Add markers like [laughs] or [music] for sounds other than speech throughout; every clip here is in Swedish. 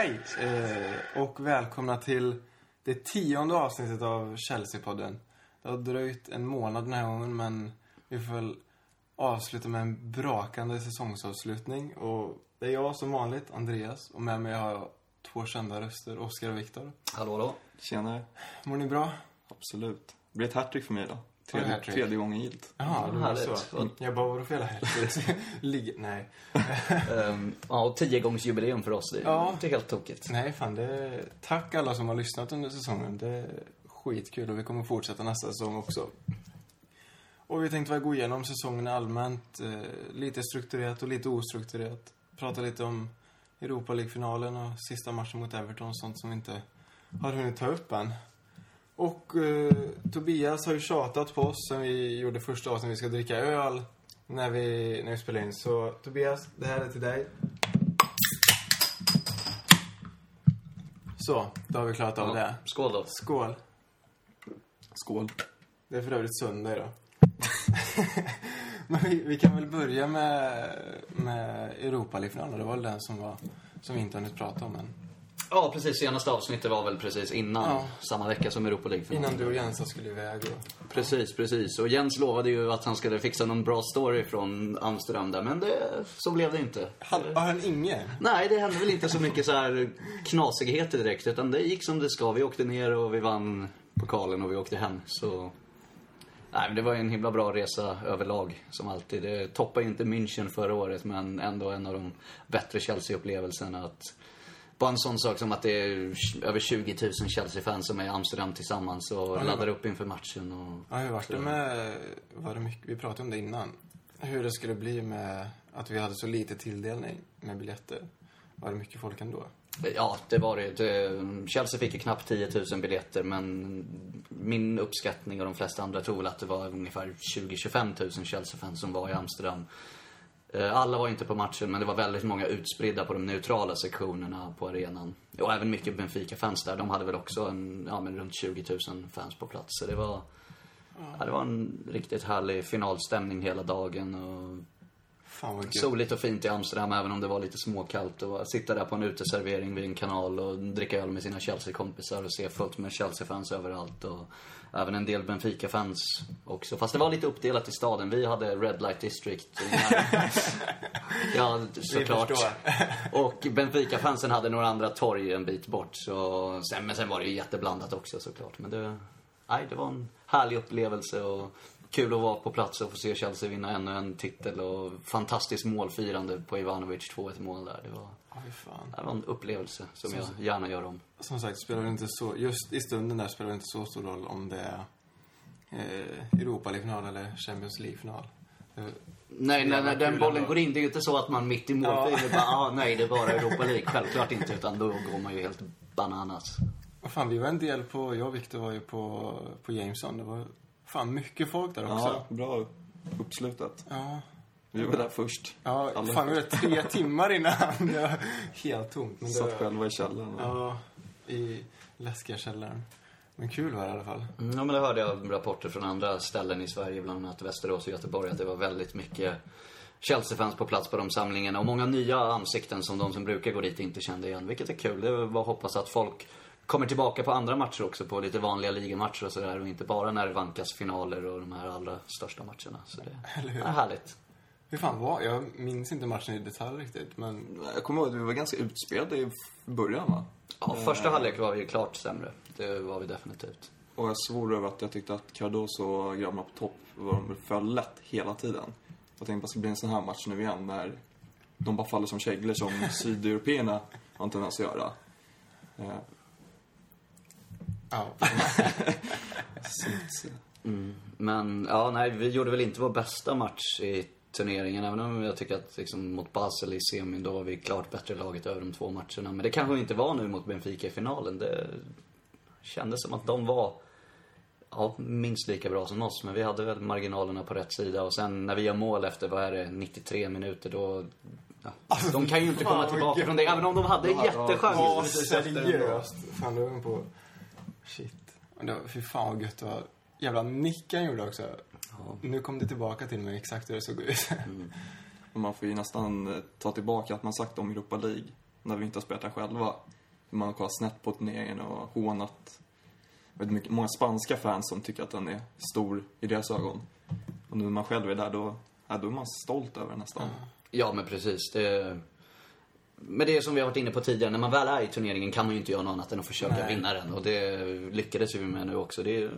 Hej eh, och välkomna till det tionde avsnittet av Chelsea-podden. Det har dröjt en månad den här gången men vi får väl avsluta med en brakande säsongsavslutning. Och det är jag som vanligt, Andreas, och med mig har jag två kända röster, Oskar och Viktor. Hallå, hallå. Tjenare. Mår ni bra? Absolut. Det blir ett hattrick för mig då. Tredje, tredje gången gillt. Jaha, det var så. Jag bara, vadå för jävla hattrick? [laughs] Ligger- Nej. Um, [laughs] ja, och tiogångsjubileum för oss. Det är Ja. inte helt tokigt. Nej, fan det... Tack alla som har lyssnat under säsongen. Det är skitkul och vi kommer fortsätta nästa säsong också. Och vi tänkte väl gå igenom säsongen allmänt. Eh, lite strukturerat och lite ostrukturerat. Prata lite om Europa League-finalen och sista matchen mot Everton och sånt som vi inte har hunnit ta upp än. Och eh, Tobias har ju tjatat på oss sen vi gjorde första avsnittet vi ska dricka öl när vi, när vi spelar in. Så Tobias, det här är till dig. Så, då har vi klarat av det. Skål då. Skål. Skål. Det är för övrigt söndag idag. [laughs] Men vi, vi kan väl börja med, med Europa League-finalen. Det var väl den som, var, som vi inte hunnit prata om än. Ja, precis. Senaste avsnittet var väl precis innan. Ja. Samma vecka som Europa League. Innan du och Jensa skulle iväg. Och... Precis, precis. Och Jens lovade ju att han skulle fixa någon bra story från Amsterdam där, men det, så blev det inte. Har, har han ingen? Nej, det hände väl inte så mycket så här knasigheter direkt, utan det gick som det ska. Vi åkte ner och vi vann pokalen och vi åkte hem. Så... Nej, men det var en himla bra resa överlag, som alltid. Det toppade inte München förra året, men ändå en av de bättre Chelsea-upplevelserna. Att bara en sån sak som att det är över 20 000 Chelsea-fans som är i Amsterdam tillsammans och det laddar upp inför matchen. Och... Ja, hur vart det med... Var det mycket, vi pratade om det innan. Hur det skulle bli med att vi hade så lite tilldelning med biljetter. Var det mycket folk ändå? Ja, det var det. det. Chelsea fick ju knappt 10 000 biljetter, men min uppskattning och de flesta andra tror väl att det var ungefär 20-25 000 Chelsea-fans som var i Amsterdam. Eh, Alla var inte på matchen, men det var väldigt många utspridda på de neutrala sektionerna på arenan. Och även mycket Benfica-fans där. De hade väl också en, ja, men runt 20 000 fans på plats. Så det var, ja, det var en riktigt härlig finalstämning hela dagen. Och Fan. Soligt och fint i Amsterdam, även om det var lite småkallt. Och sitta där på en uteservering vid en kanal och dricka öl med sina Chelsea-kompisar och se fullt med Chelsea-fans överallt. Och även en del Benfica-fans också. Fast det var lite uppdelat i staden. Vi hade Red Light District. [laughs] ja, såklart. [laughs] Och Benfica-fansen hade några andra torg en bit bort. Så, sen, men sen var det ju jätteblandat också såklart. Men det, nej, det var en härlig upplevelse och kul att vara på plats och få se Chelsea vinna ännu en titel. Och fantastiskt målfirande på Ivanovic 2-1 mål där. Det var, Ja, fan. det var en upplevelse som jag gärna gör om. Som sagt, spelar det inte så... Just i stunden där spelar det inte så stor roll om det är eh, Europa League-final eller Champions League-final. Eh, Nej, när, när den bollen går in, det är ju inte så att man mitt i målfilen bara, ah, [laughs] nej, det är bara Europa League. Självklart inte, utan då går man ju helt bananas. Vad fan, vi var en del på... Jag och Victor var ju på, på Jameson. Det var fan mycket folk där också. Ja, bra uppslutet. Ja. Vi var där först. Ja, Alla fan, det var tre [laughs] timmar innan. Det var helt tomt. Men det, Satt själva i källaren. Ja, i läskiga källaren. Men kul var det i alla fall. Mm, Ja, men det hörde jag rapporter från andra ställen i Sverige, bland annat Västerås och Göteborg, att det var väldigt mycket Chelsea-fans på plats på de samlingarna. Och många nya ansikten som de som brukar gå dit inte kände igen, vilket är kul. Det att hoppas att folk kommer tillbaka på andra matcher också, på lite vanliga ligamatcher och sådär. Och inte bara när det vankas finaler och de här allra största matcherna. Så det Eller hur? är härligt. Hur fan var Jag minns inte matchen i detalj riktigt, men... Jag kommer ihåg att vi var ganska utspelade i början va? Ja, första halvlek var vi klart sämre. Det var vi definitivt. Och jag svor över att jag tyckte att Cardoso och grabbarna på topp var de för lätt hela tiden. Jag tänkte att det ska bli en sån här match nu igen när de bara faller som käglor som [laughs] sydeuropeerna har en tendens att göra. Eh, Ja. [laughs] Mm. Men, ja, nej, vi gjorde väl inte vår bästa match i turneringen. Även om jag tycker att liksom, mot Basel i semin, då var vi klart bättre laget över de två matcherna. Men det kanske vi inte var nu mot Benfica i finalen. Det kändes som att de var ja, minst lika bra som oss. Men vi hade väl marginalerna på rätt sida. Och sen när vi gör mål efter, vad är det, 93 minuter, då... Ja, de kan ju inte komma tillbaka från det. Även om de hade en jättechans. Ja, seriöst. Fan, du på... Shit. Det var, fy fan vad gött det var. Jävla nicken gjorde också. Nu kom det tillbaka till mig exakt hur det såg ut. [laughs] Och man får ju nästan eh, ta tillbaka att man sagt om Europa League. när vi inte har spelat där själva. Man har kollat snett på turneringen och hånat väldigt mycket, många spanska fans som tycker att den är stor i deras ögon. Och nu när man själv är där, då, ja, då är man stolt över den nästan. Ja, men precis. Det... Men det är som vi har varit inne på tidigare, när man väl är i turneringen kan man ju inte göra något annat än att försöka Nej. vinna den. Och det lyckades vi med nu också. Det är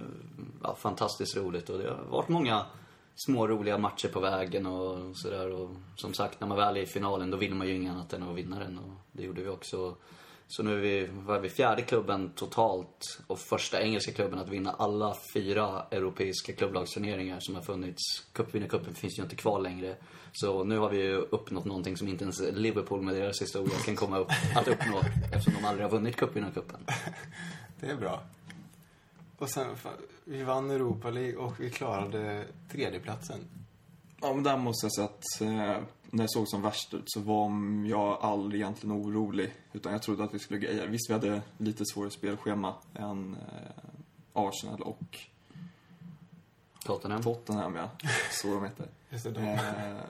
ja, fantastiskt roligt och det har varit många små roliga matcher på vägen och sådär. Och som sagt, när man väl är i finalen då vill man ju inget annat än att vinna den. Och det gjorde vi också. Så nu är vi, var vi fjärde klubben totalt och första engelska klubben att vinna alla fyra europeiska klubblagsturneringar som har funnits. Cupvinnarcupen finns ju inte kvar längre. Så nu har vi ju uppnått någonting som inte ens Liverpool med deras historia kan komma upp att uppnå eftersom de aldrig har vunnit cupvinnarcupen. [laughs] Det är bra. Och sen, vi vann Europa League och vi klarade tredjeplatsen. Ja, men där måste jag säga att eh, när det såg som värst ut så var jag aldrig egentligen orolig. Utan jag trodde att vi skulle greja. Visst, vi hade lite svårare spelschema än eh, Arsenal och Tottenham. Tottenham, ja. Så de heter. [laughs] Eh,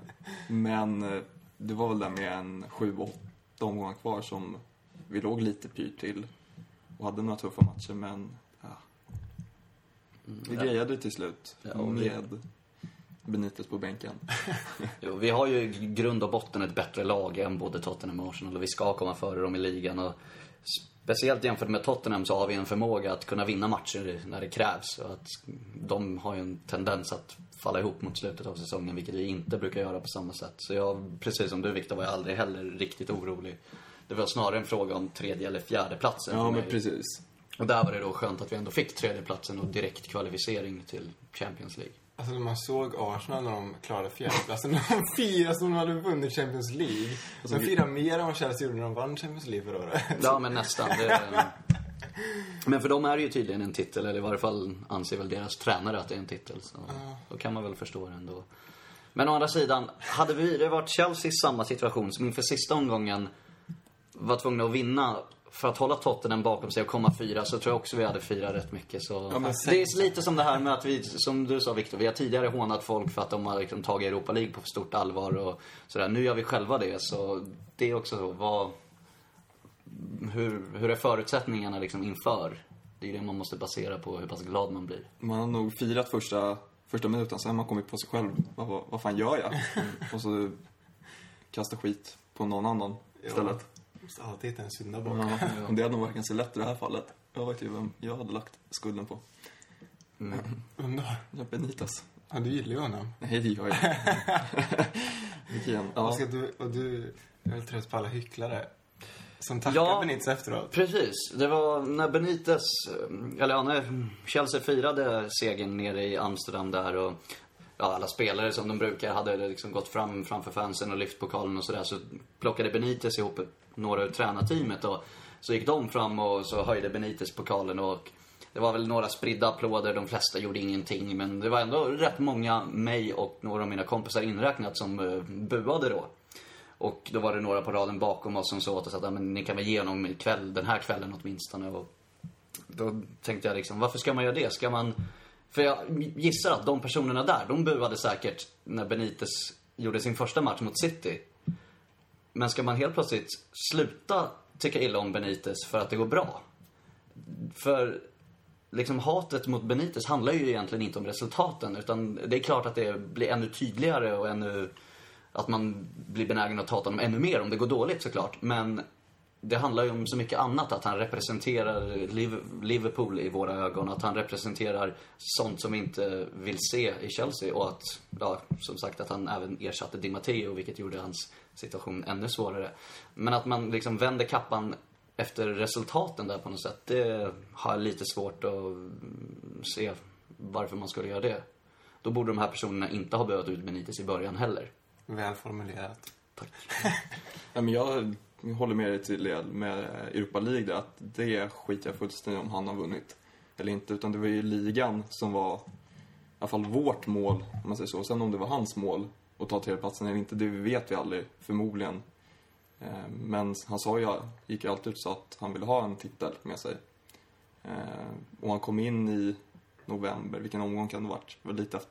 men eh, det var väl där med en sju, åtta omgångar kvar som vi låg lite pyrt till. Och hade några tuffa matcher, men ja, vi ja. grejade till slut. Ja, vi- med Benitez på bänken. [laughs] Jo, vi har ju i grund och botten ett bättre lag än både Tottenham och Arsenal och vi ska komma före dem i ligan. Och speciellt jämfört med Tottenham så har vi en förmåga att kunna vinna matcher när det krävs. Och att de har ju en tendens att falla ihop mot slutet av säsongen, vilket vi inte brukar göra på samma sätt. Så jag, precis som du Viktor, var jag aldrig heller riktigt orolig. Det var snarare en fråga om tredje eller fjärde platsen Ja, men precis. Och där var det då skönt att vi ändå fick tredjeplatsen och direkt kvalificering till Champions League. Alltså när man såg Arsenal när de klarade fjärdeplatsen. [laughs] De firade som om de hade vunnit Champions League. Alltså, de firade mer än vad Chelsea gjorde när de vann Champions League förra året. Ja, men nästan. Det, [laughs] men för dem är det ju tydligen en titel, eller i varje fall anser väl deras tränare att det är en titel. Så då kan man väl förstå det ändå. Men å andra sidan, hade vi det varit Chelsea i samma situation som inför sista omgången var tvungna att vinna för att hålla Tottenham bakom sig och komma fyra så tror jag också vi hade firat rätt mycket. Så Ja, men det är lite som det här med att vi, som du sa Viktor, vi har tidigare hånat folk för att de har liksom tagit Europa League på för stort allvar och sådär. Nu gör vi själva det, så det är också så, vad, hur, hur är förutsättningarna liksom inför? Det är det man måste basera på, hur pass glad man blir. Man har nog firat första, första minuten, sen har man kommit på sig själv. Vad, vad, vad fan gör jag? Och så kasta skit på någon annan istället. Måste alltid hitta en syndabock. Ja, och det hade nog varit ganska lätt i det här fallet. Jag vet ju vem jag hade lagt skulden på. Vem då? Ja, Benitez. Ja, du gillar ju honom. Nej, det gör jag inte. [laughs] Och, ja. ska du, och du är väl trött på alla hycklare? Som tackar Ja. Benitez efteråt. Precis. Det var när Benitez, eller ja, när Chelsea firade segern nere i Amsterdam där och ja, alla spelare som de brukar hade liksom gått fram framför fansen och lyft pokalen och sådär. Så plockade Benitez ihop ett- några ur tränarteamet och så gick de fram och så höjde Benitez pokalen och det var väl några spridda applåder, de flesta gjorde ingenting. Men det var ändå rätt många, mig och några av mina kompisar inräknat, som eh, buade då. Och då var det några på raden bakom oss som sa åt oss att men ni kan väl ge honom ikväll, den här kvällen åtminstone. Och då tänkte jag liksom, varför ska man göra det? Ska man... För jag gissar att de personerna där, de buade säkert när Benitez gjorde sin första match mot City. Men ska man helt plötsligt sluta tycka illa om Benitez för att det går bra? För liksom hatet mot Benitez handlar ju egentligen inte om resultaten utan det är klart att det blir ännu tydligare och ännu att man blir benägen att hata honom ännu mer om det går dåligt såklart. Men det handlar ju om så mycket annat. Att han representerar Liv- Liverpool i våra ögon. Att han representerar sånt som vi inte vill se i Chelsea. Och att, ja, som sagt, att han även ersatte Di Matteo, vilket gjorde hans situation ännu svårare. Men att man liksom vänder kappan efter resultaten där på något sätt. Det har jag lite svårt att se varför man skulle göra det. Då borde de här personerna inte ha behövt ut Benitez i början heller. Väl formulerat. Tack. [laughs] Ja, men jag håller med dig till med Europa League där, att det skiter jag fullständigt om han har vunnit eller inte. Utan det var ju ligan som var i alla fall vårt mål, om man säger så. Sen om det var hans mål att ta tredjeplatsen eller inte, det vet vi aldrig, förmodligen. Eh, Men han sa ju, gick ju alltid ut sa att han ville ha en titel med sig. Eh, Och han kom in i november, vilken omgång kan det ha varit? Var lite efter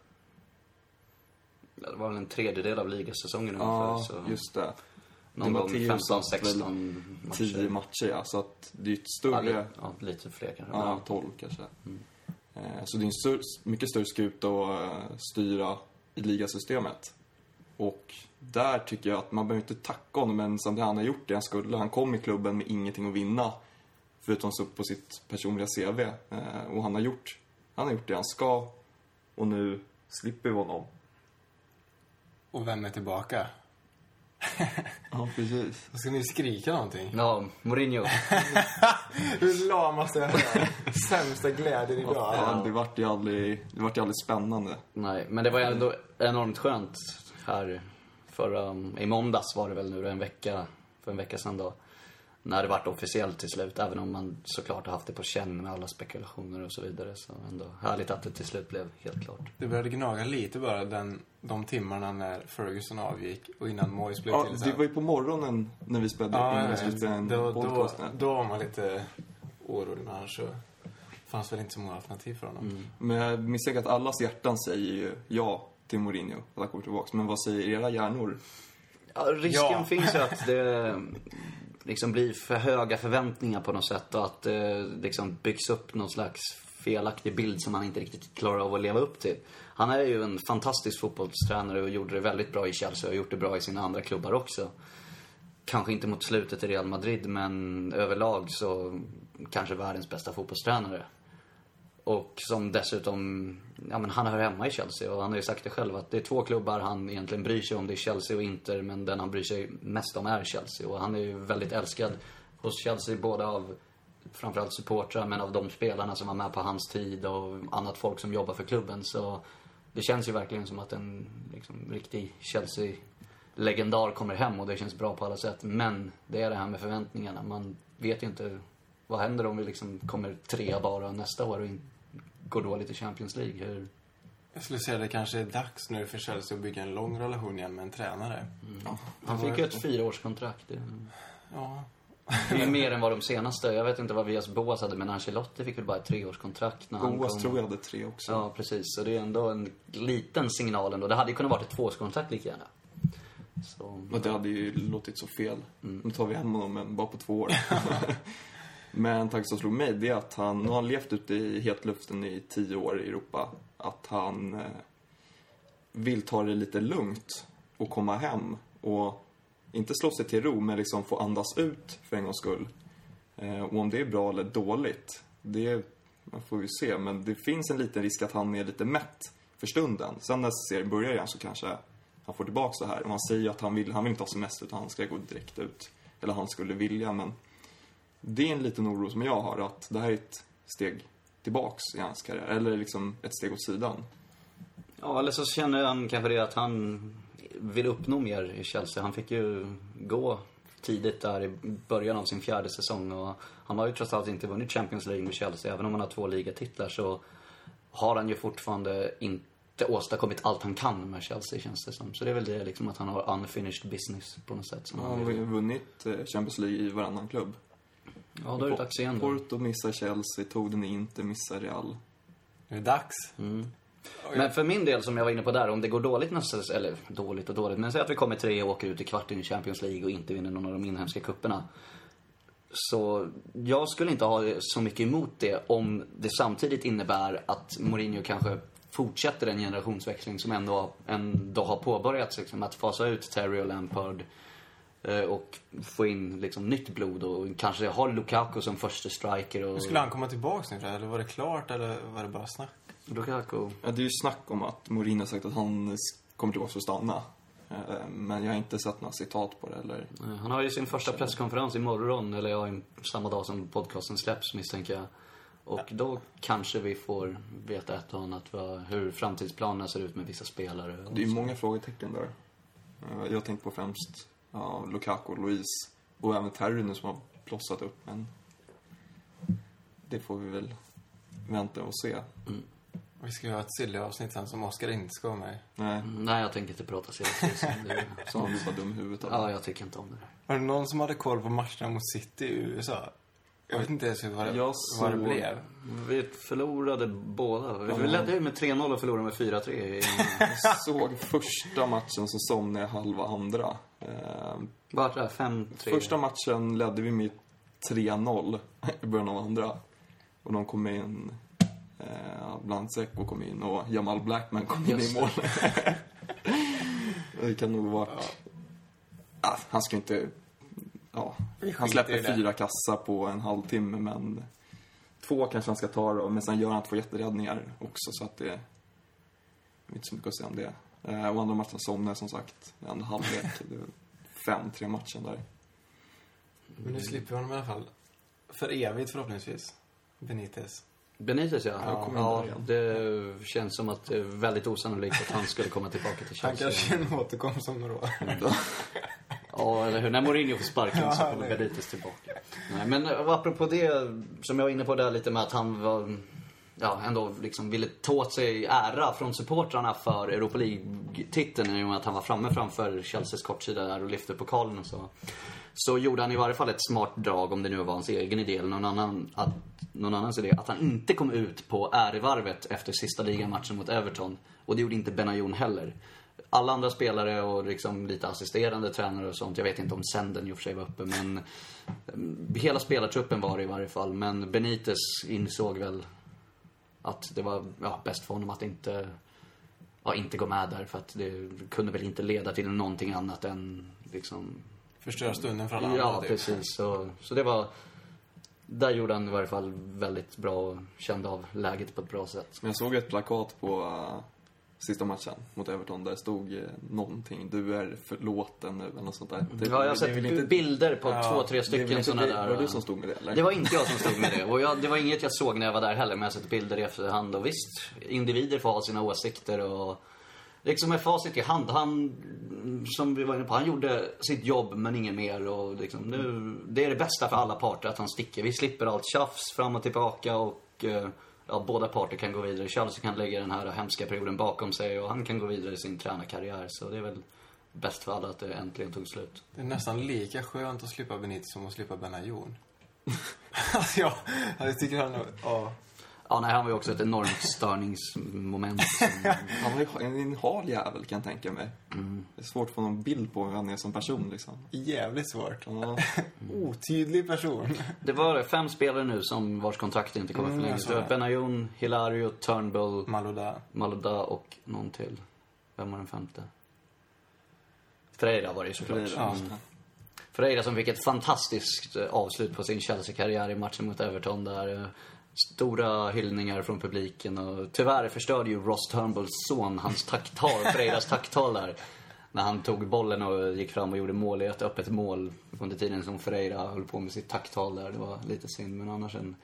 Ja, Det var väl en tredjedel av ligasäsongen Ja, ungefär. Så. just det. Någon gång Matteus satt väl 15-16 matcher. 10 matcher, ja. Så att det är ju ett Ja, större... lite, ja, lite fler kanske. Ja, 12 kanske. Eh, Så det är en större, mycket större skuta att eh, styra i ligasystemet. Och där tycker jag att man behöver inte tacka honom, men samtidigt han har gjort det han skulle. Han kom i klubben med ingenting att vinna, förutom så på sitt personliga CV. Eh, Och han har gjort, han har gjort det han ska, och nu slipper vi honom. Och vem är tillbaka? Ja, precis. Då ska ni skrika någonting. Ja, Mourinho. [laughs] Hur lam måste jag höra? Sämsta glädjen idag. Ja, det vart ju aldrig, det vart ju aldrig spännande. Nej, men det var ändå enormt skönt här förra, i måndags var det väl nu en vecka, för en vecka sedan då. När det vart officiellt till slut, även om man såklart har haft det på känn med alla spekulationer och så vidare. Så ändå härligt att det till slut blev helt klart. Det började gnaga lite bara den, de timmarna när Ferguson avgick och innan Moyes blev Ja, till. det var ju på morgonen när vi spelade, ja, skulle vet. spela en då, då, då var man lite orolig när han så fanns väl inte så många alternativ för honom. Men jag misstänker att allas hjärtan säger ju ja till Mourinho, att han kommer tillbaka. Men vad säger era hjärnor? Ja, risken Ja. finns ju att det liksom blir för höga förväntningar på något sätt och att det liksom byggs upp någon slags felaktig bild som han inte riktigt klarar av att leva upp till. Han är ju en fantastisk fotbollstränare och gjorde det väldigt bra i Chelsea och har gjort det bra i sina andra klubbar också. Kanske inte mot slutet i Real Madrid, men överlag så kanske världens bästa fotbollstränare. Och som dessutom, ja men han hör hemma i Chelsea och han har ju sagt det själv att det är två klubbar han egentligen bryr sig om. Det är Chelsea och Inter, men den han bryr sig mest om är Chelsea. Och han är ju väldigt älskad hos Chelsea, både av framförallt supportrar, men av de spelarna som var med på hans tid och annat folk som jobbar för klubben. Så det känns ju verkligen som att en liksom, riktig Chelsea-legendar kommer hem och det känns bra på alla sätt. Men det är det här med förväntningarna. Man vet ju inte vad händer om vi liksom kommer trea bara nästa år och in, går dåligt i Champions League. Hur, Jag skulle säga att det kanske är dags nu för Chelsea att bygga en lång relation igen med en tränare. han fick ju ett fyraårskontrakt. Det Ja. det är mer än vad de senaste. Jag vet inte vad Vias Boas hade, men Ancelotti fick väl bara ett treårskontrakt när han Boas kom. tror jag hade tre också. Ja, precis. Så det är ändå en liten signal ändå. Det hade ju kunnat vara ett tvåårskontrakt lika gärna. Så, Och det hade ju låtit så fel. Nu tar vi hem honom, men bara på två år. [laughs] [laughs] men tanken som slog mig, det är att han, nu har han levt ute i hetluften i tio år i Europa. Att han eh, vill ta det lite lugnt och komma hem. Och inte slå sig till ro, men liksom få andas ut för en gångs skull. Eh, och om det är bra eller dåligt, det man får vi se. Men det finns en liten risk att han är lite mätt för stunden. Sen när serien börjar igen så kanske han får tillbaka det här. Och han säger ju att han vill, han vill inte ha semester utan han ska gå direkt ut. Eller han skulle vilja, men det är en liten oro som jag har att det här är ett steg tillbaks i hans karriär. Eller liksom ett steg åt sidan. Ja, eller så känner han kanske det att han vill uppnå mer i Chelsea. Han fick ju gå tidigt där i början av sin fjärde säsong och han har ju trots allt inte vunnit Champions League med Chelsea. Även om han har två ligatitlar så har han ju fortfarande inte åstadkommit allt han kan med Chelsea känns det som. Så det är väl det liksom att han har unfinished business på något sätt. Som Han han har vunnit eh, Champions League i varannan klubb. Ja, då är det dags igen då. Porto missar Chelsea, tog den inte, missar Real. Det är dags. Men för min del, som jag var inne på där, om det går dåligt nästa eller dåligt och dåligt, men säg att vi kommer tre och åker ut i kvarten i Champions League och inte vinner någon av de inhemska kupperna Så jag skulle inte ha så mycket emot det om det samtidigt innebär att Mourinho kanske fortsätter en generationsväxling som ändå, ändå har påbörjats. Liksom, att fasa ut Terry och Lampard och få in liksom, nytt blod och kanske ha Lukaku som första striker. Och Skulle han komma tillbaks nu? Eller var det klart eller var det bara snack? Lukaku. Ja, det är ju snack om att Mourinho har sagt att han kommer tillbaka för att stanna. Eh, Men jag har inte sett några citat på det eller... Eh, Han har ju sin första presskonferens imorgon, eller ja, samma dag som podcasten släpps misstänker jag. Och då kanske vi får veta ett och annat vad, hur framtidsplanerna ser ut med vissa spelare. och Det är ju många frågetecken där. Eh, Jag tänker på främst ja, Lukaku och Louise. Och även Terry nu som har blossat upp. Men det får vi väl vänta och se. Vi ska ju ha ett silly-avsnitt sen som Oskar inte ska vara med. Nej, Nej, jag tänker inte prata [laughs] så han blir bara dum i huvudet. av. Ja, jag tycker inte om det där. Var det någon som hade koll på matcherna mot City i USA? Jag vet inte ens vad det, Jag vad det såg- blev. Vi förlorade båda. Vi ledde ju med 3-0 och förlorade med 4-3. i- Jag såg första matchen så somnade jag halva andra. Eh, Vart det? 5-3? Första matchen ledde vi med 3-0 i början av andra. Och de kom in, eh, bland Seko kom in och Jamal Blackman kom in Just i mål. [laughs] det kan nog vara... Ah, han ska inte... Ja, han släpper fyra kassar på en halvtimme, men två kanske han ska ta då, men sen gör han två jätteräddningar också, så att det är inte så mycket att säga om det. Eh, och andra matchen somnade som sagt i andra halvlek. [laughs] Det var fem, tre matchen där. Men nu slipper vi honom i alla fall. För evigt förhoppningsvis. Benitez. Benitez, ja. Ja, Ja, det känns som att det är väldigt osannolikt att han skulle komma tillbaka till [laughs] Han Chelsea. kanske återkommer som några år. Ja, eller hur? När Mourinho får sparken så Ja, kommer eller- Benitez tillbaka. Nej, men apropå det, som jag var inne på där lite med att han var, ja, ändå liksom ville ta åt sig ära från supportrarna för Europa League-titeln i och med att han var framme framför Chelseas kortsida där och lyfte pokalen och så. Så gjorde han i varje fall ett smart drag, om det nu var hans egen idé eller någon, annan, att, någon annans idé, att han inte kom ut på ärevarvet efter sista ligamatchen mot Everton. Och det gjorde inte Benayoun heller. Alla andra spelare och liksom lite assisterande tränare och sånt, jag vet inte om Senden i och för sig var uppe, men mm, hela spelartruppen var det i varje fall. Men Benitez insåg väl att det var ja, bäst för honom att inte, ja, inte gå med där, för att det kunde väl inte leda till någonting annat än liksom Förstöra stunden för alla andra. Ja, typ. precis. Så, så det var... Där gjorde han i varje fall väldigt bra och kände av läget på ett bra sätt. Men jag såg ett plakat på eh, sista matchen mot Everton där det stod uh, någonting. Du är förlåten nu eller något sånt där. Det- Ja, jag har sett inte- bilder på Ja, två, tre stycken sådana det- där. Var det du som stod med det eller? Det var inte jag som stod med det. [laughs] Och jag, det var inget jag såg när jag var där heller, men jag har sett bilder i efterhand. Och visst, individer får ha sina åsikter och... Liksom med facit i hand, han, som vi var inne på, han gjorde sitt jobb men inget mer. Och liksom, nu, det är det bästa för alla parter att han sticker. Vi slipper allt tjafs fram och tillbaka och eh, ja, båda parter kan gå vidare. Chelsea kan lägga den här hemska perioden bakom sig och han kan gå vidare i sin tränarkarriär. Så det är väl bäst för alla att det äntligen tog slut. Det är nästan lika skönt att slippa Benitez som att slippa Benayoun. [laughs] alltså, ja, jag tycker han... Ja. Ja, nej, han var ju också ett enormt störningsmoment. Som, [laughs] Han var ju en, en hal jävel kan jag tänka mig. Mm. Det är svårt att få någon bild på hur han är som person liksom. Jävligt svårt. Ja, [laughs] Otydlig person. [laughs] det var fem spelare nu som vars kontrakt inte kommer Mm, förlängas. det var. Benayoun, Hilario, Turnbull, Malouda. Malouda och någon till. Vem var den femte? Freira var det ju såklart. Freira, det. Freira som fick ett fantastiskt eh, avslut på sin Chelsea-karriär i matchen mot Everton där. Stora hyllningar från publiken och tyvärr förstörde ju Ross Turnbulls son hans tacktal, Freiras tacktal där. När han tog bollen och gick fram och gjorde mål i ett öppet mål under tiden som Freira höll på med sitt tacktal där. Det var lite synd, men annars en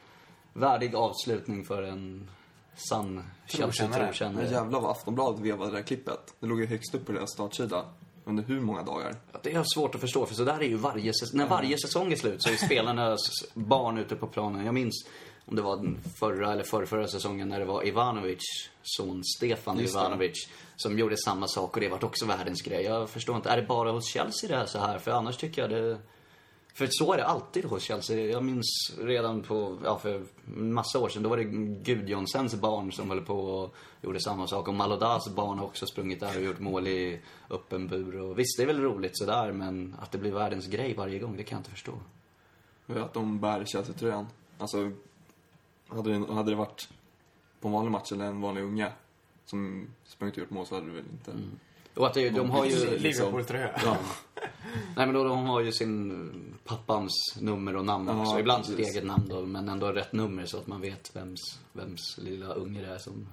värdig avslutning för en sann Trotjänare. Men Chelsea-trotjänare. jävlar vad Aftonbladet vevade det där klippet. Det låg ju högst upp på deras startsida. Under hur många dagar? Ja, Det är svårt att förstå, för så där är ju varje säsong. När varje säsong är slut så är spelarnas barn ute på planen. Jag minns om det var den förra eller förrförra säsongen när det var Ivanovic, son Stefan Just. Ivanovic, som gjorde samma sak och det vart också världens grej. Jag förstår inte, är det bara hos Chelsea det är så här? För annars tycker jag det... För så är det alltid hos Chelsea. Jag minns redan på, ja för massa år sedan, då var det Gudjonssens barn som höll på och gjorde samma sak. Och Malodas barn har också sprungit där och gjort mål i öppen bur. Och visst, det är väl roligt sådär, men att det blir världens grej varje gång, det kan jag inte förstå. Att de bär Chelsea-tröjan. Alltså, hade det, hade det varit på en vanlig match eller en vanlig unge som sprungit och gjort mål så hade det väl inte... Och att det, de har ju... Liverpool-tröja. Ja. Nej men då, de har ju sin pappans nummer och namn Ja, också. Ibland sitt eget namn då, men ändå rätt nummer så att man vet vems, vems lilla unge det är som...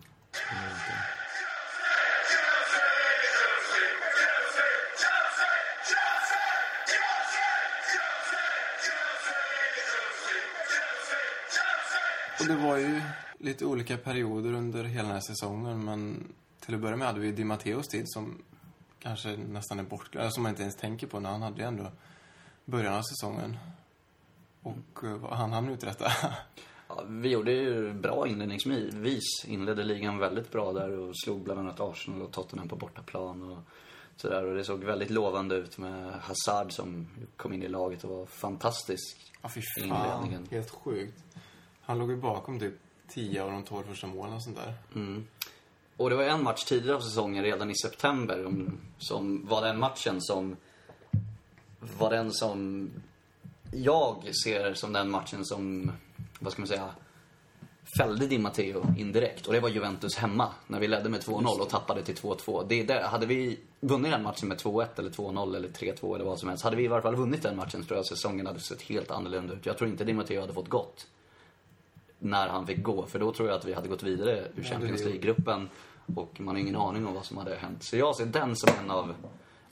Och det var ju lite olika perioder under hela den här säsongen, men till att börja med hade vi Di Matteos tid som kanske nästan är bortglömd, som man inte ens tänker på när han hade ju ändå början av säsongen. Och vad han hann uträtta. [laughs] Ja, vi gjorde ju bra inledningsvis. Inledde ligan väldigt bra där och slog bland annat Arsenal och Tottenham på bortaplan och sådär. Och det såg väldigt lovande ut med Hazard som kom in i laget och var fantastisk. Ja, fy i fan. inledningen. Helt sjukt. Han låg ju bakom typ 10 av de 12 första målen och sånt där. Mm. Och det var en match tidigare av säsongen, redan i september, om, som var den matchen som var den som jag ser som den matchen som, vad ska man säga, fällde Di Matteo indirekt. Och det var Juventus hemma, när vi ledde med 2-0 och tappade till 2-2. Det är det. Hade vi vunnit den matchen med 2-1 eller 2-0 eller 3-2 eller vad som helst. Hade vi i varje fall vunnit den matchen tror jag säsongen hade sett helt annorlunda ut. Jag tror inte Di Matteo hade fått gått när han fick gå. För då tror jag att vi hade gått vidare ur Champions League-gruppen. Och man har ingen aning om vad som hade hänt. Så jag ser den som en av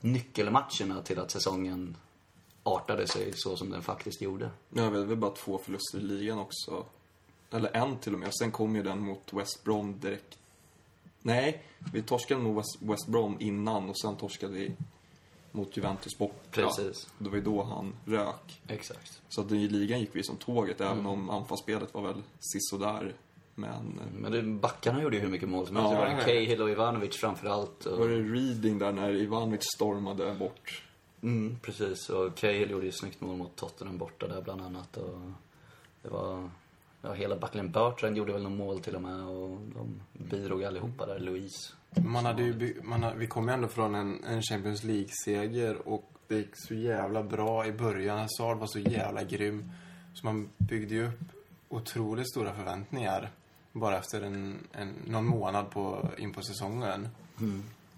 nyckelmatcherna till att säsongen artade sig så som den faktiskt gjorde. Ja, vi hade väl bara två förluster i ligan också. Eller en till och med. Sen kom ju den mot West Brom direkt. Nej, vi torskade mot West, West Brom innan och sen torskade vi mot Juventus borta. Precis. Det var ju då han rök. Exakt. Så att i ligan gick vi som tåget, även om anfallsspelet var väl sisådär. Men Men det, backarna gjorde ju hur mycket mål som helst. Ja, det var. Cahill och Ivanovic framförallt. Och, var det reading där när Ivanovic stormade bort? mm, precis. Och Cahill gjorde ju snyggt mål mot Tottenham borta där bland annat. Och det var... Ja, hela backlinjen Bertrand gjorde väl någon mål till och med och de bidrog allihopa där. Louise. Man hade ju, man hade, vi kom ju ändå från en, en Champions League-seger och det gick så jävla bra i början. Hazard var så jävla grym. Så man byggde ju upp otroligt stora förväntningar bara efter en, en, någon månad på, in på säsongen.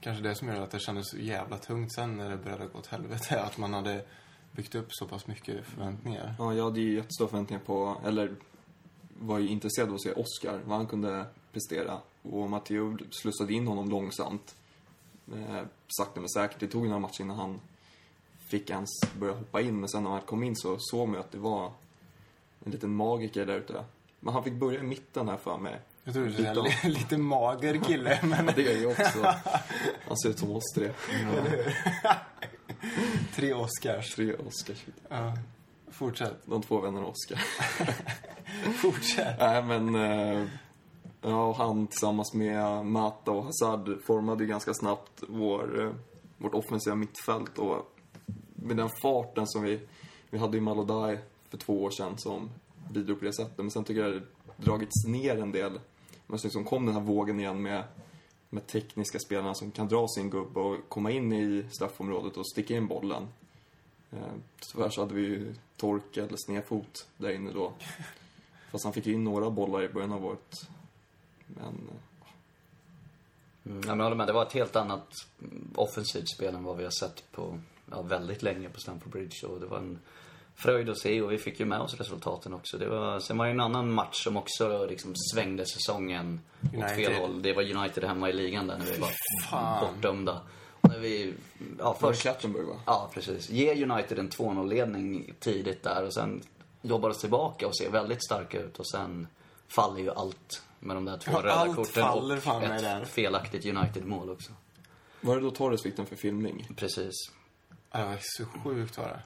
Kanske det som gör att det kändes så jävla tungt sen när det började gå åt helvete. Att man hade byggt upp så pass mycket förväntningar. Ja, jag hade ju jättestora förväntningar på, eller var ju intresserad av att se Oscar, vad han kunde prestera. Och Matteo slussade in honom långsamt. Eh, sakta men säkert. Det tog några matcher innan han fick ens börja hoppa in. Men sen när han kom in så såg man ju att det var en liten magiker där ute. Men han fick börja i mitten här för mig. Jag tror du är Lite- lite mager kille, [laughs] men Det är ju också. Han ser ut som oss tre. tre Oscars. Tre Oscars. Ja. Fortsätt. De två vännerna Oscar. [laughs] Fortsätt. Nej, men... Eh, ja, och han tillsammans med Mata och Hazard formade ju ganska snabbt vår, eh, vårt offensiva mittfält. Och med den farten som vi, vi hade i Malodai för två år sedan som bidrog på det sättet. Men sen tycker jag det dragits ner en del. Men så liksom kom den här vågen igen med, med tekniska spelarna som kan dra sin gubbe och komma in i straffområdet och sticka in bollen. Eh, tyvärr så hade vi ju Torkel eller Snefot där inne då. [laughs] Fast han fick ju in några bollar i början av året. Men eh, Mm, ja, men jag håller med. Det var ett helt annat mm, offensivt spel än vad vi har sett på ja, väldigt länge på Stamford Bridge. Och det var en fröjd att se och vi fick ju med oss resultaten också. Det var, sen var det en annan match som också liksom svängde säsongen åt United. fel håll. Det var United hemma i ligan där när vi var fan. bortdömda. Och när vi, ja först Kattenberg va? Ja, precis. Ge United en 2-0-ledning tidigt där och sen jobbar oss tillbaka och ser väldigt starka ut och sen faller ju allt med de där två Ja, röda allt korten faller och fan mig ett där. felaktigt United-mål också. Var det då Torres fick den för filmning? Precis. Ja, Det var så sjukt var det.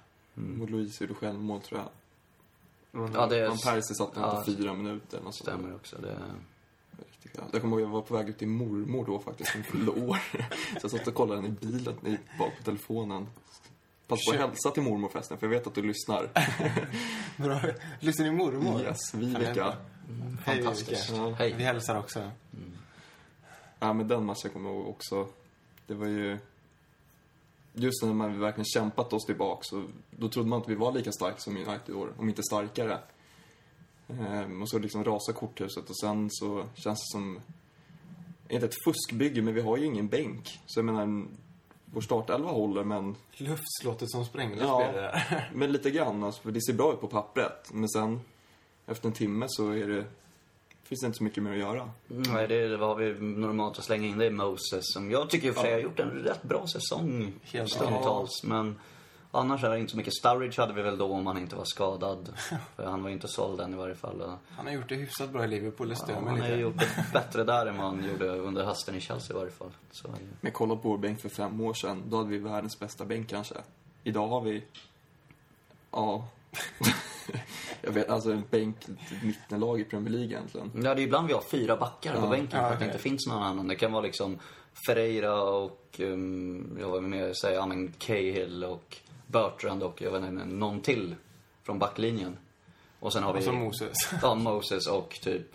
Och Louise gjorde självmål tror jag. Ja, det Van Persie satt den ja, efter fyra minuter. Sånt. stämmer också. Det. Jag kommer ihåg jag var på väg ut till mormor då faktiskt, som fyllde år. [laughs] Så jag satt och kollade den i bilen, i, bak på telefonen. Passa på att hälsa till mormor förresten, för jag vet att du lyssnar. [laughs] Bra. Lyssnar din mormor? Yes, Viveka. Hej, fantastiskt. Viveka. Ja. Hej. Vi hälsar också. Ja, men den matchen kommer jag ihåg också. Det var ju... Just när man verkligen kämpat oss tillbaka så då trodde man att vi var lika starka som United i år, om inte starkare. Ehm, och så liksom rasar korthuset och sen så känns det som... Inte ett fuskbygge, men vi har ju ingen bänk. Så jag menar, vår startelva håller, men, Luftslottet som sprängdes Ja. [laughs] men lite grann. Alltså, för det ser bra ut på pappret. Men sen, efter en timme så är det... Finns det inte så mycket mer att göra. Nej, det, det var vi normalt att slänga in det i Moses som jag tycker för sig har gjort en rätt bra säsong Helt stundtals. Men annars är det inte så mycket. Sturridge hade vi väl då om han inte var skadad. [laughs] För han var inte såld än i varje fall. Han har gjort det hyfsat bra i Liverpool, det stör ja, mig han har ju gjort det [laughs] bättre där än vad han gjorde under hösten i Chelsea i varje fall. Så, Men kolla på vår bänk för fem år sedan. Då hade vi världens bästa bänk kanske. Idag har vi... Ja. [laughs] [laughs] jag vet, alltså en bänk, mittenlag i Premier League egentligen. Ja, det är ibland vi har fyra backar på Ja. bänken för Ja, att det inte finns någon annan. Det kan vara liksom Ferreira och, um, jag var med säga, ja men Cahill och Bertrand och jag vet inte, någon till från backlinjen. Och sen har vi... Och så Moses. [laughs] Ja, Moses och typ,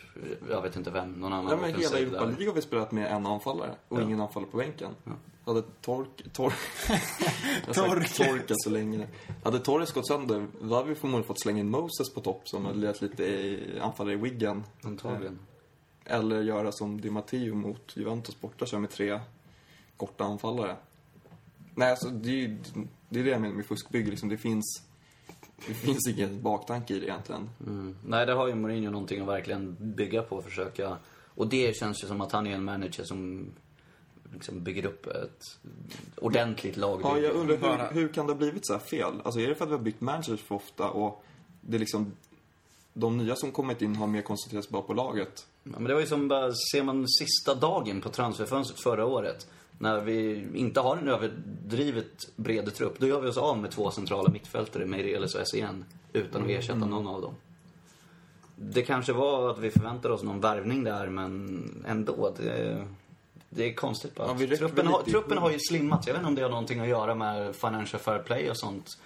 jag vet inte vem, någon annan Nej, men hela Europa. League har vi spelat med en anfallare och Ja. ingen anfallare på bänken. Hade Tork... Tork. [laughs] Torka så länge. Hade Torres gått sönder, då hade vi förmodligen fått slänga in Moses på topp som hade lirat lite i anfallare i Wiggen. Antagligen. Eller göra som Di Matteo mot Juventus borta, köra med tre korta anfallare. Nej, alltså det är ju det, är det jag menar med fuskbygge. Liksom, det finns... Det finns ingen baktanke i det egentligen. Mm. Nej, det har ju Mourinho någonting att verkligen bygga på och försöka. Och det känns ju som att han är en manager som liksom bygger upp ett ordentligt lag. Ja, jag undrar hur, hur kan det ha blivit så här fel? Alltså är det för att vi har bytt managers för ofta och det är liksom de nya som kommit in har mer koncentrerat sig bara på laget? Ja, men det var ju som bara, ser man sista dagen på transferfönstret förra året. När vi inte har en överdrivet bred trupp. Då gör vi oss av med två centrala mittfältare, Meireles och SEN. Utan att ersätta någon av dem. Det kanske var att vi förväntade oss någon värvning där, men ändå. Det, det är konstigt bara. Ja, truppen, har, truppen har ju slimmats. Jag vet inte om det har någonting att göra med financial fair play och sånt.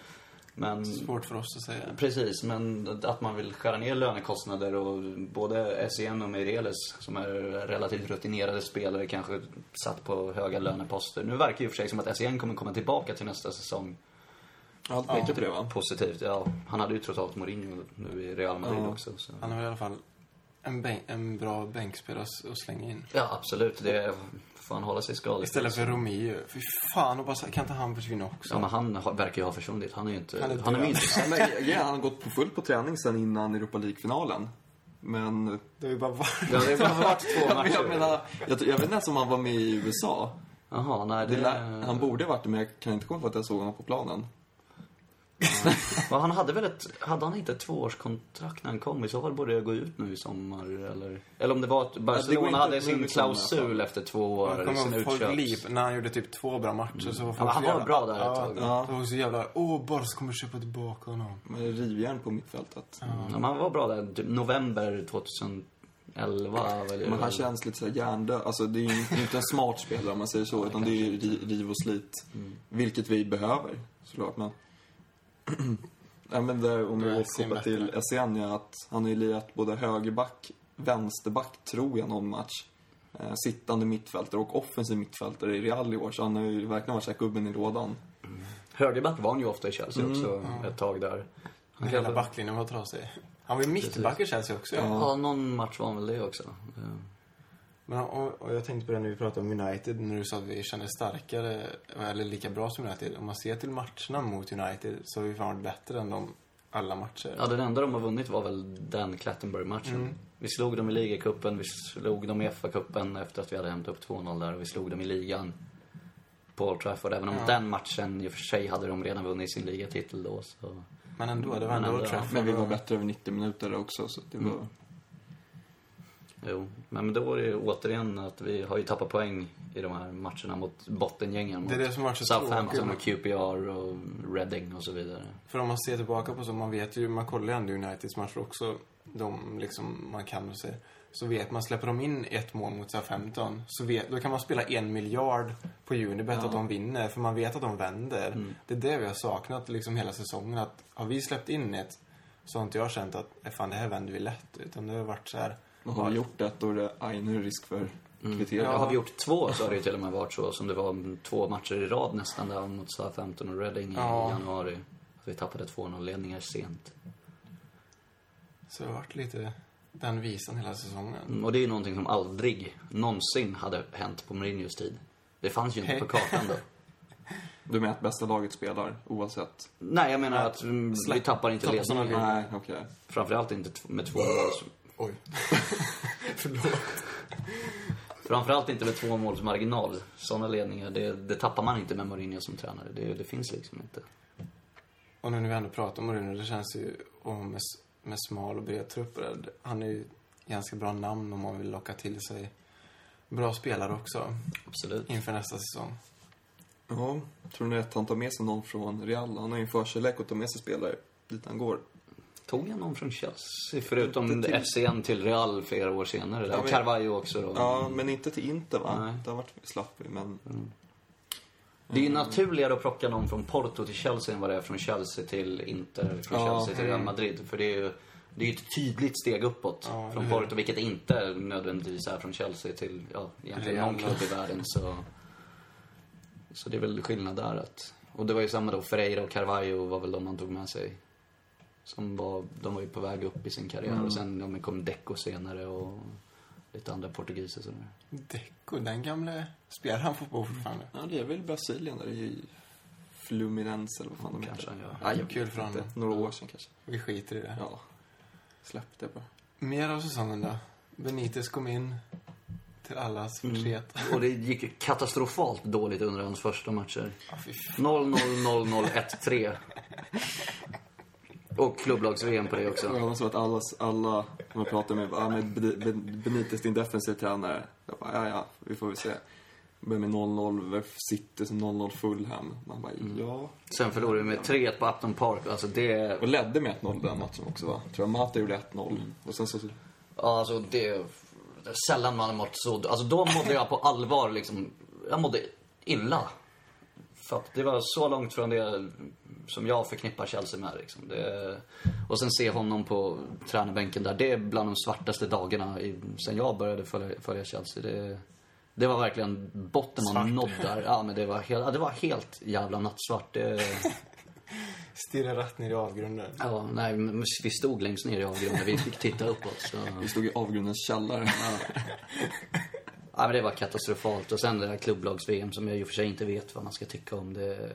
Men... Svårt för oss att säga. Precis, men att man vill skära ner lönekostnader och både SEN och Meireles som är relativt rutinerade spelare kanske satt på höga löneposter. Nu verkar ju för sig som att SEN kommer komma tillbaka till nästa säsong. Allt pekar på det va? Positivt, ja. Han hade ju trots allt Mourinho nu i Real Madrid Ja. också. Så. Han har i alla fall en, bänk, en bra bänkspelare att- att slänga in. Ja, absolut. Det får han hålla sig skadad. Istället för Romeo. Fy fan, och bara, kan inte han försvinna också? Ja, men han har, verkar ju ha försvunnit. Han är ju inte... Han Han är är, ju inte... Ja, men, ja, han har gått på full på träning sen innan Europa League-finalen. Men Det är ju bara var... Ja, det har varit två jag, matcher. jag menar, jag, jag vet inte ens om han var med i USA. Jaha, nej Det det... lär, han borde ha varit det, men jag kan inte komma på att jag såg honom på planen. [laughs] Ja, han hade väl ett, hade han inte ett tvåårskontrakt när han kom? I så fall borde jag gå ut nu i sommar, eller? Eller om det var att Barcelona inte hade sin klausul efter två år, Jag kommer ihåg liv när han gjorde typ två bra matcher så var folk Ja, han var jävla- bra där ett ja, tag. Ja. Det var så jävla, åh, Barca kommer köpa tillbaka honom. Men det är rivjärn på mittfältet. Ja, men han var bra där, typ november 2011 väl? Men han känns lite såhär hjärndöd. Alltså det är ju inte- en smart spelare om man säger så. Utan det är ju ri- riv och slit. Vilket vi behöver, såklart. Men... [clears throat] Nej men där, om vi återkopplar till ja, att han har ju lirat både högerback, vänsterback, tror jag, någon match. Eh, sittande mittfältare och offensiv mittfältare i Real i år. Så han har ju verkligen varit såhär gubben i lådan. Högerback var han ju ofta i Chelsea Mm. också, ett tag där. Han Hela backlinjen var trasig. Han var ju mittback i Chelsea också. Ja. Ja, någon match var han väl det också. Ja. Men, och, och jag tänkte på det när vi pratade om United, när du sa att vi känner starkare, eller lika bra som United. Om man ser till matcherna mot United så har vi fan varit bättre än dem alla matcher. Ja, den enda de har vunnit var väl den Clattenburg-matchen. Vi slog dem i ligacupen, vi slog dem i FA-cupen efter att vi hade hämtat upp 2-0 där och vi slog dem i ligan på Old Trafford. Även om Ja. den matchen, i och för sig, hade de redan vunnit sin ligatitel då. Så. Men ändå, det var ändå ändå, Old Trafford. Men vi var bättre över 90 minuter också. Så det var... Mm. Jo, men då var det återigen att vi har ju tappat poäng i de här matcherna mot bottengängen. Det är mot det som har varit så Southampton och QPR och Reading och så vidare. För om man ser tillbaka på så, man vet ju, man kollar ju ändå Uniteds matcher också. De liksom, man kan och se. Så vet man, släpper de in ett mål mot Southampton, så vet, då kan man spela en miljard på Unibet att de vinner, för man vet att de vänder. Mm. Det är det vi har saknat liksom hela säsongen, att har vi släppt in ett, så har inte jag känt att, "Eh, fan det här vänder vi lätt. Utan det har varit så här, Och har vi gjort det, då är det, aj, nu är det risk för kvittering. Ja. Har vi gjort två så har det ju till och med varit så som det var två matcher i rad nästan där mot Southampton och Reading Ja. i januari. Att vi tappade 2-0-ledningar sent. så det har varit lite den visan hela säsongen. Mm, Och det är ju någonting som aldrig någonsin hade hänt på Mourinhos tid. Det fanns ju inte på kartan då. [laughs] Du menar att bästa laget spelar, oavsett? Nej, jag menar att mm, vi tappar inte ledningen. Nej, okej. Framförallt inte med två mål. Oj. [laughs] Förlåt. Framförallt inte med två måls marginal. Sådana ledningar, det, det tappar man inte med Mourinho som tränare. Det, det finns liksom inte. Och nu när vi ändå pratar om Mourinho, det känns ju, och med, med smal och bred trupp, han är ju ganska bra namn om man vill locka till sig bra spelare också Absolut. inför nästa säsong. Ja, tror ni att han tar med sig någon från Real? Han har ju en förkärlek att ta med sig spelare dit han går. Tog jag någon från Chelsea? Förutom till- FCN till Real flera år senare. Ja, men- Carvalho också då. Ja, men inte till Inter va? Nej. Det har varit slapp men... Det är ju naturligare att plocka någon från Porto till Chelsea än vad det är från Chelsea till Inter, från Ja. Chelsea till Real Madrid. För det är ju Det är ett tydligt steg uppåt Ja, från? Porto, vilket inte nödvändigtvis är från Chelsea till, ja, egentligen någon klubb i världen. Så, så det är väl skillnad där att... Och det var ju samma då, Ferreira och Carvalho var väl de man tog med sig. Som var, de var ju på väg upp i sin karriär mm. och sen ja, kom Deco senare och lite andra portugiser sådär. Deco, den gamle, spelar han fotboll fortfarande? Ja, det är väl Brasilien där, det Fluminense eller vad fan de kanske, heter. Kanske, ja. ja kul för honom. Några år sedan kanske. Vi skiter i det. Ja. Släpp det bara. Mer av säsongen då? Benitez kom in till allas mm. förtret. Mm. [laughs] Och det gick katastrofalt dåligt under hans första matcher. 0-0, 0-0, 1-3. Och klubblags-VM på det också. Och jag måste att alla, alla som jag pratar med, bara, ah, men Beni- Ben- Benitez din defensiv tränare. Jag bara, ja ja, vi får väl se. Börjar med 0-0, väl City, så 0-0 Fulham. Man bara, ja. Sen förlorade vi med 3-1 på Upton Park. Alltså det... Och ledde med 1-0 den matchen också va? Tror jag Mata gjorde 1-0. Och sen så, Ja, alltså det... det Sällan man har mått så... Alltså då mådde jag på allvar liksom... Jag mådde illa. För det var så långt från det som jag förknippar Chelsea med liksom. Det, och sen se honom på tränarbänken där. Det är bland de svartaste dagarna i, sen jag började följa, följa Chelsea. Det, det var verkligen botten man Svart. nådde där. Ja, men det var, helt, det var helt jävla nattsvart. Det, [laughs] Stirrar rätt ner i avgrunden. ja, nej, vi stod längst ner i avgrunden. Vi fick titta uppåt. Så. vi stod i avgrundens källare. Ja, men det var katastrofalt. Och sen det här klubblags-VM som jag i och för sig inte vet vad man ska tycka om. Det,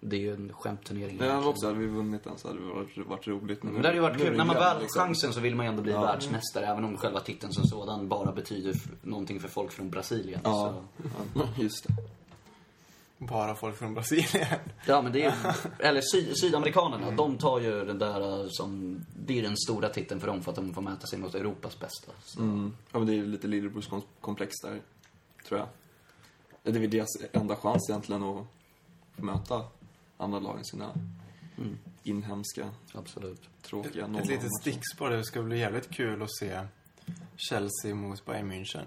det är ju en skämtturnering. Men hade också, hade vi vunnit den så hade det varit, varit roligt. Men Men det hade ju varit kul. När man väl liksom- chansen så vill man ju ändå bli världsmästare. Även om själva titeln som sådan bara betyder någonting för folk från Brasilien. Ja, Så. ja, just det. Bara folk från Brasilien. ja men det är [laughs] Eller sy, sydamerikanerna, de tar ju den där eh, som... Det är den stora titeln för dem för att de får mäta sig mot Europas bästa. Så. Mm. Ja, men det är ju lite lillebrorskomplex där, tror jag. Det är väl deras enda chans egentligen att möta andra lag än sina inhemska, Absolut. tråkiga Ett 0-0 litet matcher. stickspår. Det ska bli jävligt kul att se Chelsea mot Bayern München.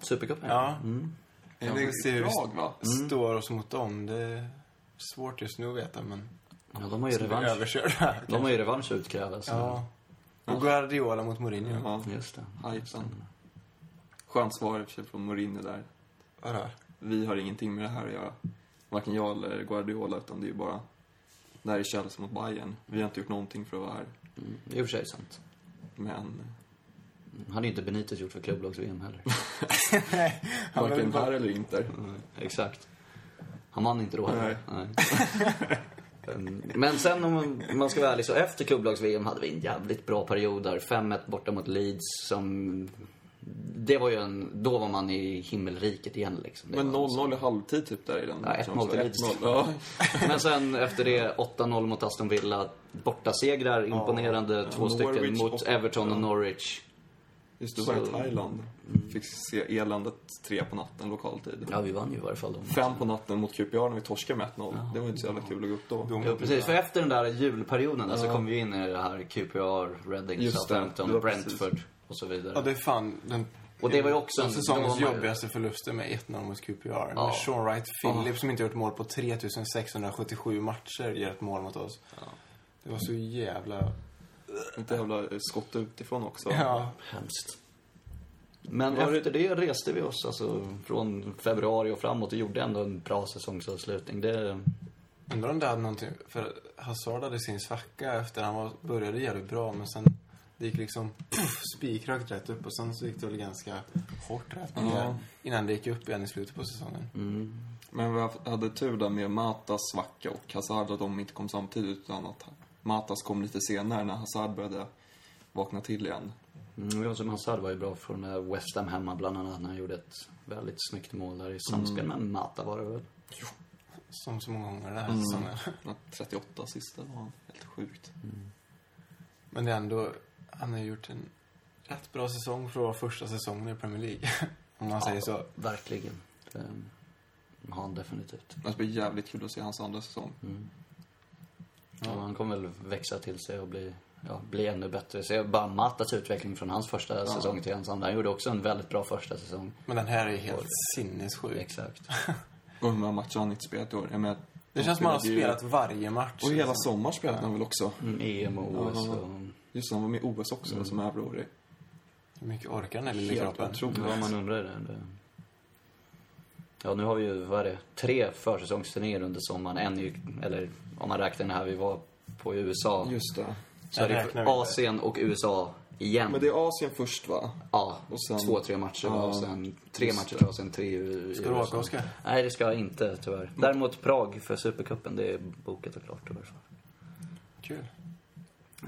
Supercupen? Ja. Mm. Jag vill se hur Drag, va? vi står oss mot dem. Det är svårt just nu att veta, men... ja, de har ju revansch. överkörda? [laughs] De har ju revansch att utkräva. Så. Ja. Och Guardiola mot Mourinho. Ja, Just det. hypen. Skönt svar i och för sig från Mourinho där. Vadå? Vi har ingenting med det här att göra. Varken jag eller Guardiola, utan det är ju bara... Det här är Chelsea mot Bayern. Vi har inte gjort någonting för att vara här. Mm. I och för sig sant. Men hade ju inte Benitez gjort för klubblags-VM heller. [laughs] Han var varken här eller Inter. Exakt. Han vann inte då heller. Nej. Nej. Men sen om man ska vara ärlig så efter klubblags-VM hade vi en jävligt bra period där. 5-1 borta mot Leeds som... Det var ju en... Då var man i himmelriket igen liksom. Det Men var- 0-0 i halvtid typ där i den. Ja, 1-0 matchen till. Leeds. 1-0, Ja. [laughs] Men sen efter det 8-0 mot Aston Villa. Bortasegrar, imponerande. två stycken Norwich mot och- Everton och ja. Norwich. Just det, var Så- i Thailand. Fick se eländet tre på natten lokal tid. Ja, vi vann ju i varje fall. De. Fem på natten mot QPR när vi torskade med 1-0. Det var inte så jävla kul att gå upp då. Ja, precis. För efter den där julperioden där så kom vi in i det här QPR, Reading. Southampton, var Brentford och så vidare. Ja, det är fan den, Och det var ju också den en- säsongens då var ju- jobbigaste förluster med 1-0 mot QPR. Ja. Med Sean Wright Phillips som inte gjort mål på 3677 matcher gör ett mål mot oss. Det var så jävla... Inte jävla skott utifrån också. Ja. Hemskt. Men Var efter det reste vi oss alltså från februari och framåt och gjorde ändå en bra säsongsavslutning. Det, Undrar om det hade någonting... För Hazard hade sin svacka efter han var, började jävligt bra men sen det gick liksom puff, spikrakt rätt upp och sen så gick det väl ganska hårt rätt ner Ja. innan det gick upp igen i slutet på säsongen. mm, Men vi hade tur där med Matas svacka och Hazard att de inte kom samtidigt utan att Matas kom lite senare när Hazard började vakna till igen. mm, Jonsson Hazard var ju bra från West Ham hemma bland annat när han gjorde ett väldigt snyggt mål där i samspel med Mata var det väl? Som så många gånger den här Mm. säsongen. Den 38 sista var han helt sjukt. Men det är ändå... Han har gjort en rätt bra säsong för att vara första säsongen i Premier League. [laughs] Om man säger så. Verkligen. Det har han definitivt. Det blir jävligt kul att se hans andra säsong. Ja, han kommer väl växa till sig och bli, ja, bli ännu bättre. Se bara Matas utveckling från hans första säsong till hans andra. Han gjorde också en väldigt bra första säsong. Men den här är helt sinnessjuk. Exakt. [laughs] Och hur många matcher har han inte spelat i år? Jag menar, Det de känns som att han har spelat varje match. Och hela sommaren spelade han väl också? Mm, EM och OS Ja. och... Just det, han var med i OS också, Mm. som överårig. Hur mycket orkar den här lilla Helt kroppen? otroligt. Ja, man undrar det. det. Ja, nu har vi ju, vad är det, tre försäsongsturnéer under sommaren. En är ju, eller om man räknar den här vi var på i USA. Just det. så är det. Asien och USA igen. Men det är Asien först, va? Ja, Och sen- två, tre matcher Ja, och sen tre just matcher och sen tre i Ska du åka, Oskar? Nej, det ska jag inte tyvärr. Däremot Prag för Supercupen, det är bokat och klart tyvärr. Kul.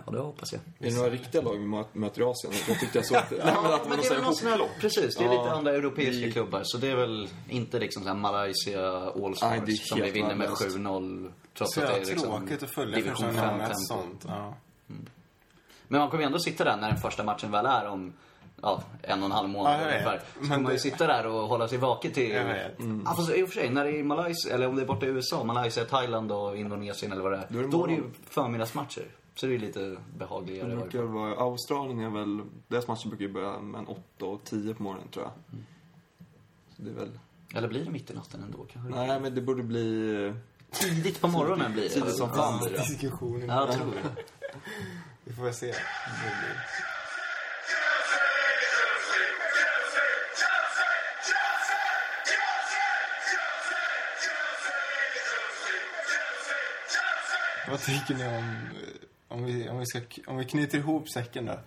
Ja, det hoppas jag. Är det några riktiga lag vi mö- möter i Asien? Jag tyckte jag såg [laughs] att, nej, men att men det är väl någon sån här, hopplopp. precis, det är Ja, lite andra europeiska vi- klubbar. Så det är väl inte liksom så här Malaysia det är som vi vinner med värdelöst. 7-0. Trots Så att det är liksom tråkigt att följa division första gången 5 med ett tempo. sånt. Ja. Men man kommer ju ändå sitta där när den första matchen väl är om ja, en och en halv månad Ja, ungefär. Så kommer man ju det- sitta där och hålla sig vaken till... Jag vet. Ja, fast i och för sig, när det är i Malaysia, eller om det är borta i USA, Malaysia, Thailand och Indonesien eller vad det är. Då är det Då är det ju förmiddagsmatcher. Så det är lite behagligare. Det brukar vara, Australien är väl, deras matcher brukar ju börja mellan 8 och 10 på morgonen tror jag. Så det är väl, Eller blir det mitt i natten ändå kanske? nej men det borde bli, Tidigt på morgonen blir det. Tidigt som fan blir det. Diskussionen. Ja, jag tror det. Vi får väl se. Vad tycker ni om, om vi, om vi, ska, om vi knyter ihop säcken då?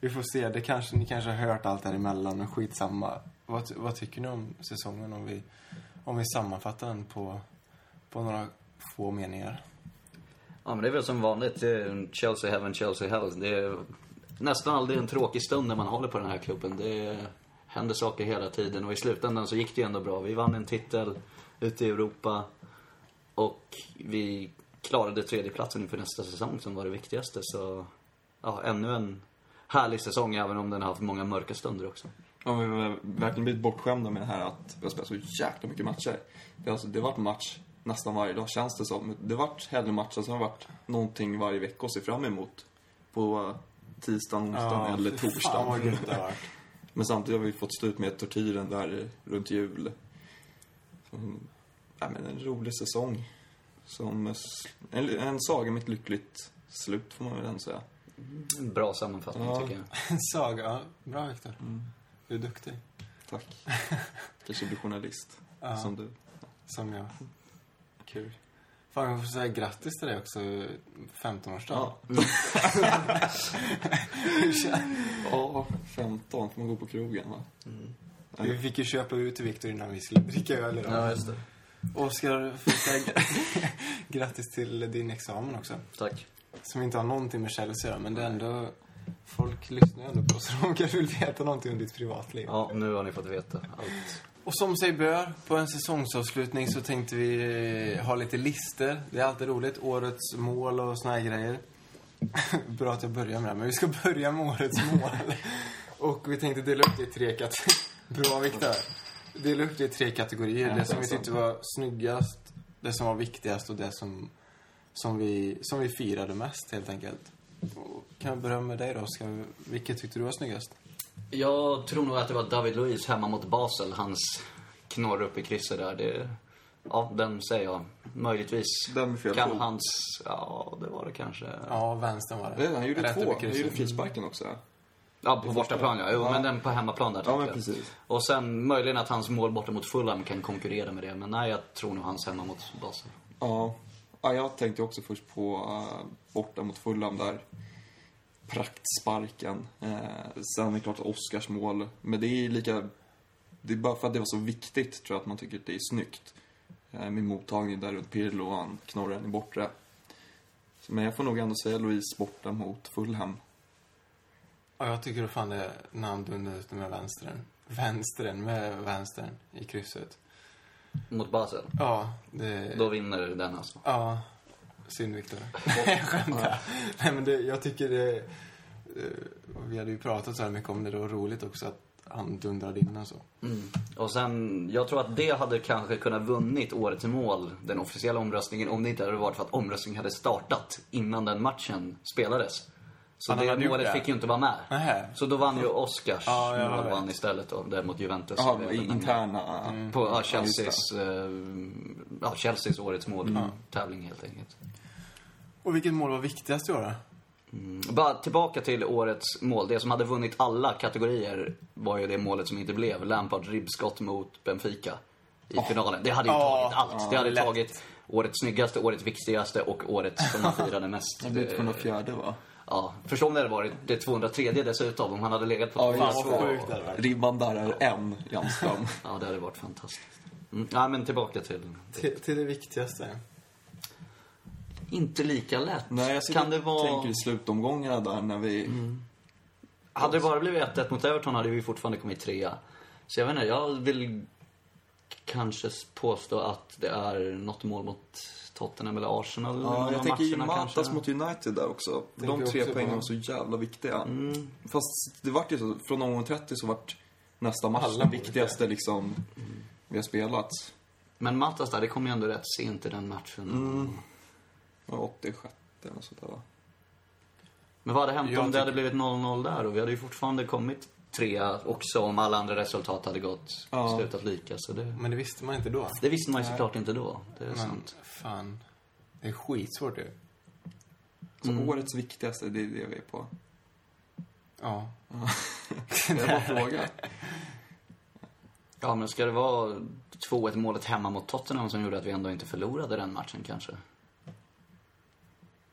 Vi får se, det kanske, ni kanske har hört allt däremellan, men skitsamma. Vad, vad tycker ni om säsongen om vi, om vi sammanfattar den på, på några få meningar? Ja, men det är väl som vanligt. Chelsea heaven, Chelsea hell. Det är nästan aldrig en tråkig stund när man håller på den här klubben. Det händer saker hela tiden och i slutändan så gick det ju ändå bra. Vi vann en titel ute i Europa och vi klarade tredjeplatsen inför nästa säsong som var det viktigaste. Så ja, ännu en härlig säsong även om den har haft många mörka stunder också. ja, vi har verkligen blivit bortskämda med det här att vi har spelat så jäkla mycket matcher. Det har, alltså, det har varit match nästan varje dag känns det som. Det har varit helgmatcher som har varit någonting varje vecka att se fram emot. På tisdagen, onsdagen eller Fan vad torsdagen. det. [laughs] Men samtidigt har vi fått stå ut med tortyren där runt jul. Som, ja, men en rolig säsong. Som s- en, en saga med ett lyckligt slut får man väl ändå säga. En bra sammanfattning Ja. tycker jag. [laughs] En saga. Ja, bra Viktor. Du är duktig. Tack. [laughs] Kanske blir journalist. Ja. Som du. Som jag. Kul. Fan, jag får säga grattis till dig också. 15-årsdag. Ja. [laughs] ja, 15 får man gå på krogen va? Vi fick ju köpa ut till Viktor innan vi skulle dricka öl idag. Ja, just det. Oskar, [laughs] grattis till din examen också. Tack. Som inte har någonting med Chelsea att göra, men det är ändå... Folk lyssnar ju ändå på oss, så [laughs] de kanske vill veta någonting om ditt privatliv. Ja, nu har ni fått veta allt. Och som sig bör, på en säsongsavslutning så tänkte vi eh, ha lite lister. Det är alltid roligt. Årets mål och såna här grejer. [laughs] Bra att jag börjar med det, men vi ska börja med årets mål. [laughs] Och vi tänkte dela upp det i tre kategorier. [laughs] Bra, Viktor. Dela upp det i tre kategorier. Det som vi tyckte var snyggast, det som var viktigast och det som, som, vi, som vi firade mest, helt enkelt. Och kan jag börja med dig då, Oskar? Vilket tyckte du var snyggast? Jag tror nog att det var David Luiz hemma mot Basel. Hans knorr upp i krysset där. Det, ja, den säger jag. Möjligtvis Den fel kan hans... Ja, det var det kanske. Ja, Ja, vänstern var det. Det, han gjorde Rätt två. Han gjorde frisparken också. på bortaplan ja. Jo, Ja. men den på hemmaplan där Ja, men jag. precis. Och sen möjligen att hans mål borta mot Fulham kan konkurrera med det. Men nej, jag tror nog hans hemma mot Basel. Ja. ja, jag tänkte också först på uh, borta mot Fulham där. Praktsparken. Eh, sen är det klart Oscars mål. Men det är lika... Det är bara för att det var så viktigt tror jag att man tycker att det är snyggt. Eh, med mottagning där runt Pirlo och han knorrar den i bortre. Men jag får nog ändå säga Louise borta mot Fulham. Ja, jag tycker fan det är när han dundrar ut med vänstern. Vänstern, med vänstern i krysset. Mot Basel. Ja, det... Då vinner den alltså. Ja. Synd, Viktor. [laughs] jag skämtar. Nej, men det, jag tycker det... eh, Vi hade ju pratat så här mycket om det. Det var roligt också att han dundrade in och så. Mm. Och sen, jag tror att det hade kanske kunnat vunnit årets mål, den officiella omröstningen, om det inte hade varit för att omröstningen hade startat innan den matchen spelades. Så Han det målet fick ju inte vara med. Nähä. Så då vann ju Oscars Ja, jag mål vann istället då, där mot Juventus. Inte. interna... På ja, just Chelseas, eh, ja, Chelseas årets mål-tävling helt enkelt. Och vilket mål var viktigast i år då? Mm. Bara tillbaka till årets mål. Det som hade vunnit alla kategorier var ju det målet som inte blev. Lampards ribbskott mot Benfica i finalen. Det hade ju Ja, tagit allt. det hade lätt. tagit årets snyggaste, årets viktigaste och årets som man firade mest. Det blir 204 va? Ja, förstå om det hade varit det 203 dessutom. Om han hade legat på Ja, just det. sjukt det hade varit. Ribban där är en Jamström. Ja, det hade varit fantastiskt. Mm. Ja, men tillbaka till... Till, till det viktigaste. Inte lika lätt. Nej, jag kan det vara... tänker i slutomgångarna där när vi... Hade det bara blivit 1-1 mot Everton hade vi fortfarande kommit trea. Så jag vet inte, jag vill kanske påstå att det är något mål mot Tottenham eller Arsenal. Ja, jag tänker ju Matas kanske. mot United där också. De Tänker tre också poängen var så jävla viktiga. Mm. Fast det vart ju så, från omgång 30 så vart nästa match Alla den viktigaste liksom vi har spelat. Men Matas där, det kom ju ändå rätt sent i den matchen. Mm. Ja, 86 eller sånt där va? Men vad hade hänt Jag om det tycker- hade blivit 0-0 där? Och vi hade ju fortfarande kommit trea också om alla andra resultat hade gått Ja. slutat lika. Så det, Men det visste man inte då. det visste man ju såklart inte då. Det är Men sant. fan. Det är skitsvårt ju. Så Mm. årets viktigaste, det är det vi är på. Ja. [laughs] Det var fråga. Ja, men ska det vara 2-1 målet hemma mot Tottenham som gjorde att vi ändå inte förlorade den matchen kanske?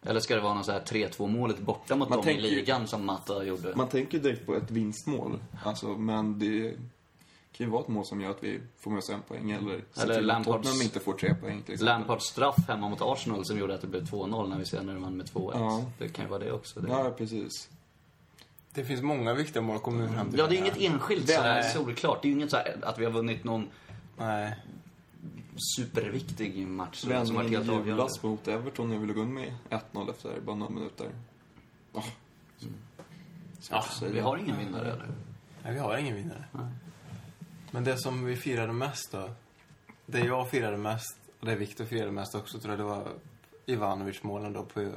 Eller ska det vara någon så här 3-2 målet borta mot Man dem i tänker ju- ligan som Mata gjorde? Man tänker direkt på ett vinstmål. Alltså, men det kan ju vara ett mål som gör att vi får med oss en poäng. Eller Eller Lampards- Tottenham inte får tre poäng till exempel. Lampards straff hemma mot Arsenal som gjorde att det blev 2-0 när vi senare vann med 2-1. Ja. Det kan ju vara det också. Det... Ja, precis. Det finns många viktiga mål kommer vi fram till. Ja, det är inget enskilt Det är- sådär solklart. Det är ju inget så här att vi har vunnit någon Nej. Superviktig match som varit Vändningen helt avgörande. mot Everton när vi låg under med 1-0 efter bara några minuter. Oh. Svårt Ja, säga. Vi har ingen vinnare eller? Nej, vi har ingen vinnare. Nej. Men det som vi firade mest då. Det jag firade mest, och det Viktor firade mest också, tror jag det var Ivanovic-målen då på,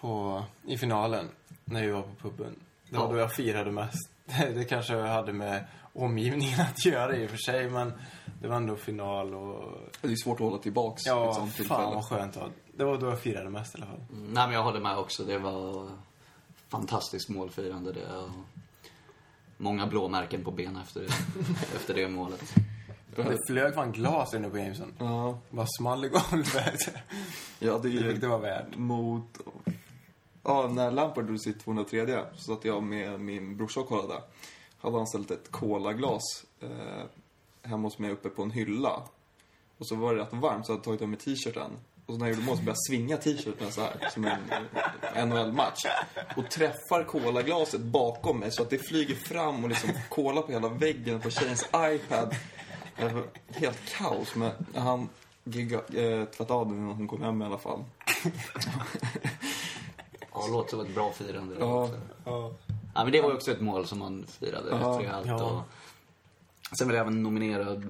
på, i finalen. När vi var på puben. Det var Ja. då jag firade mest. Det, [laughs] det kanske hade med omgivningen att göra i och för sig, men det var ändå final och... Det är svårt att hålla tillbaks vid ett Ja, sånt fan tillfälle. vad skönt det var. Det var då jag firade mest i alla fall. Mm, Nej, men jag håller med också. Det var fantastiskt målfirande det. Och många blåmärken på benen efter, [laughs] efter det målet. Det flög fan glas inne på Jameson. Ja, Bara small i golvet. ja, det Det fick det vara värt. mot... Ja, när Lampard gjorde sitt 203 så satt jag med min brorsa och kollade. Hade han ställt ett kolaglas eh, hemma hos mig uppe på en hylla. Och så var det rätt varmt så jag hade tagit av mig t-shirten. Och så när jag gjorde mål så började jag svinga t-shirten så här som en NHL-match. Och träffar kolaglaset bakom mig så att det flyger fram och liksom kola på hela väggen på tjejens iPad. Det var Helt kaos. Men han gigga, eh, tvättade av den innan hon kom hem i alla fall. Ja, det låter som ett bra firande. det Ja. Ja. Ja, men det var ju också ett mål som man firade Ja, rejält. ja. Och sen vill jag även nominera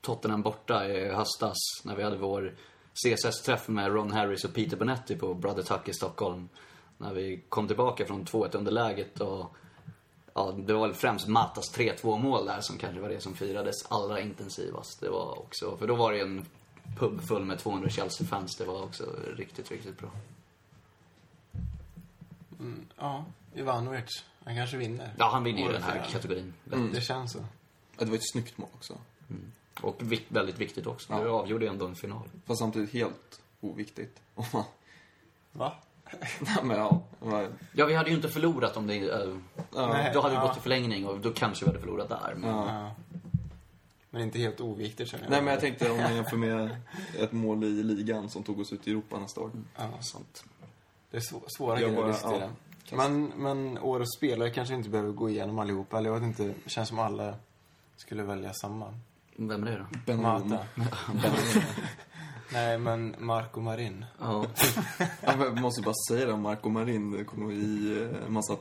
Tottenham borta i höstas när vi hade vår CSS-träff med Ron Harris och Peter Bonetti på Brother Tuck i Stockholm. När vi kom tillbaka från 2-1 underläget och ja, det var väl främst Matas 3-2 mål där som kanske var det som firades allra intensivast. Det var också, för då var det en pub full med 200 Chelsea-fans. Det var också riktigt, riktigt bra. Mm, ja, Ivanovic. Han kanske vinner. Ja, han vinner ju den här kategorin. Det känns så. Ja, Det var ett snyggt mål också. Och vik- väldigt viktigt också. Ja. Det avgjorde ändå en final. Fast samtidigt helt oviktigt. [laughs] Va? Nej, men ja. Ja, vi hade ju inte förlorat om det... ja. Nej. då hade vi Ja. gått till förlängning och då kanske vi hade förlorat där. Men, Ja. Ja. Men inte helt oviktigt känner jag. Nej, men jag tänkte om man jämför med ett mål i ligan som tog oss ut i Europa nästa år. Ja, sånt. det är svå- svåra Jag grejer bara- att den. Men, men årets spelare kanske inte behöver gå igenom allihopa. Eller jag vet inte, det känns som alla skulle välja samma. Vem är det då? Ben Rom. Mata. [laughs] [laughs] Nej, men Marco Marin. Ja. [laughs] Ja, men Jag måste bara säga det, Marco Marin kom i eh, en massa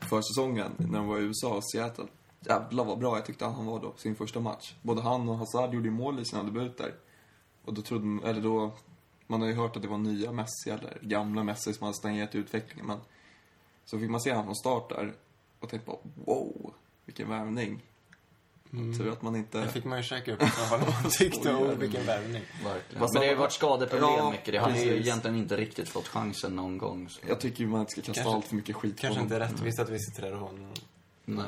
försäsongen när de var i USA och Seattle. Jävlar vad bra jag tyckte han var då, på sin första match. Både han och Hazard gjorde mål i sina debuter. Och då trodde man- eller då, man har ju hört att det var nya Messi eller gamla Messi som hade stagnerat i utvecklingen. Men så fick man se han från start där och tänkte bara wow, vilken värvning. Tur att man inte... Det fick man ju käka upp vad [laughs] man tyckte. Och vilken värvning. Men det har ju varit skadeproblem Ja, mycket. Det har han ju egentligen inte riktigt fått chansen någon gång. Så. Jag tycker ju man inte ska kasta Kanske- allt för mycket skit Kanske på inte honom. rättvist att vi sitter där och har honom. Nej.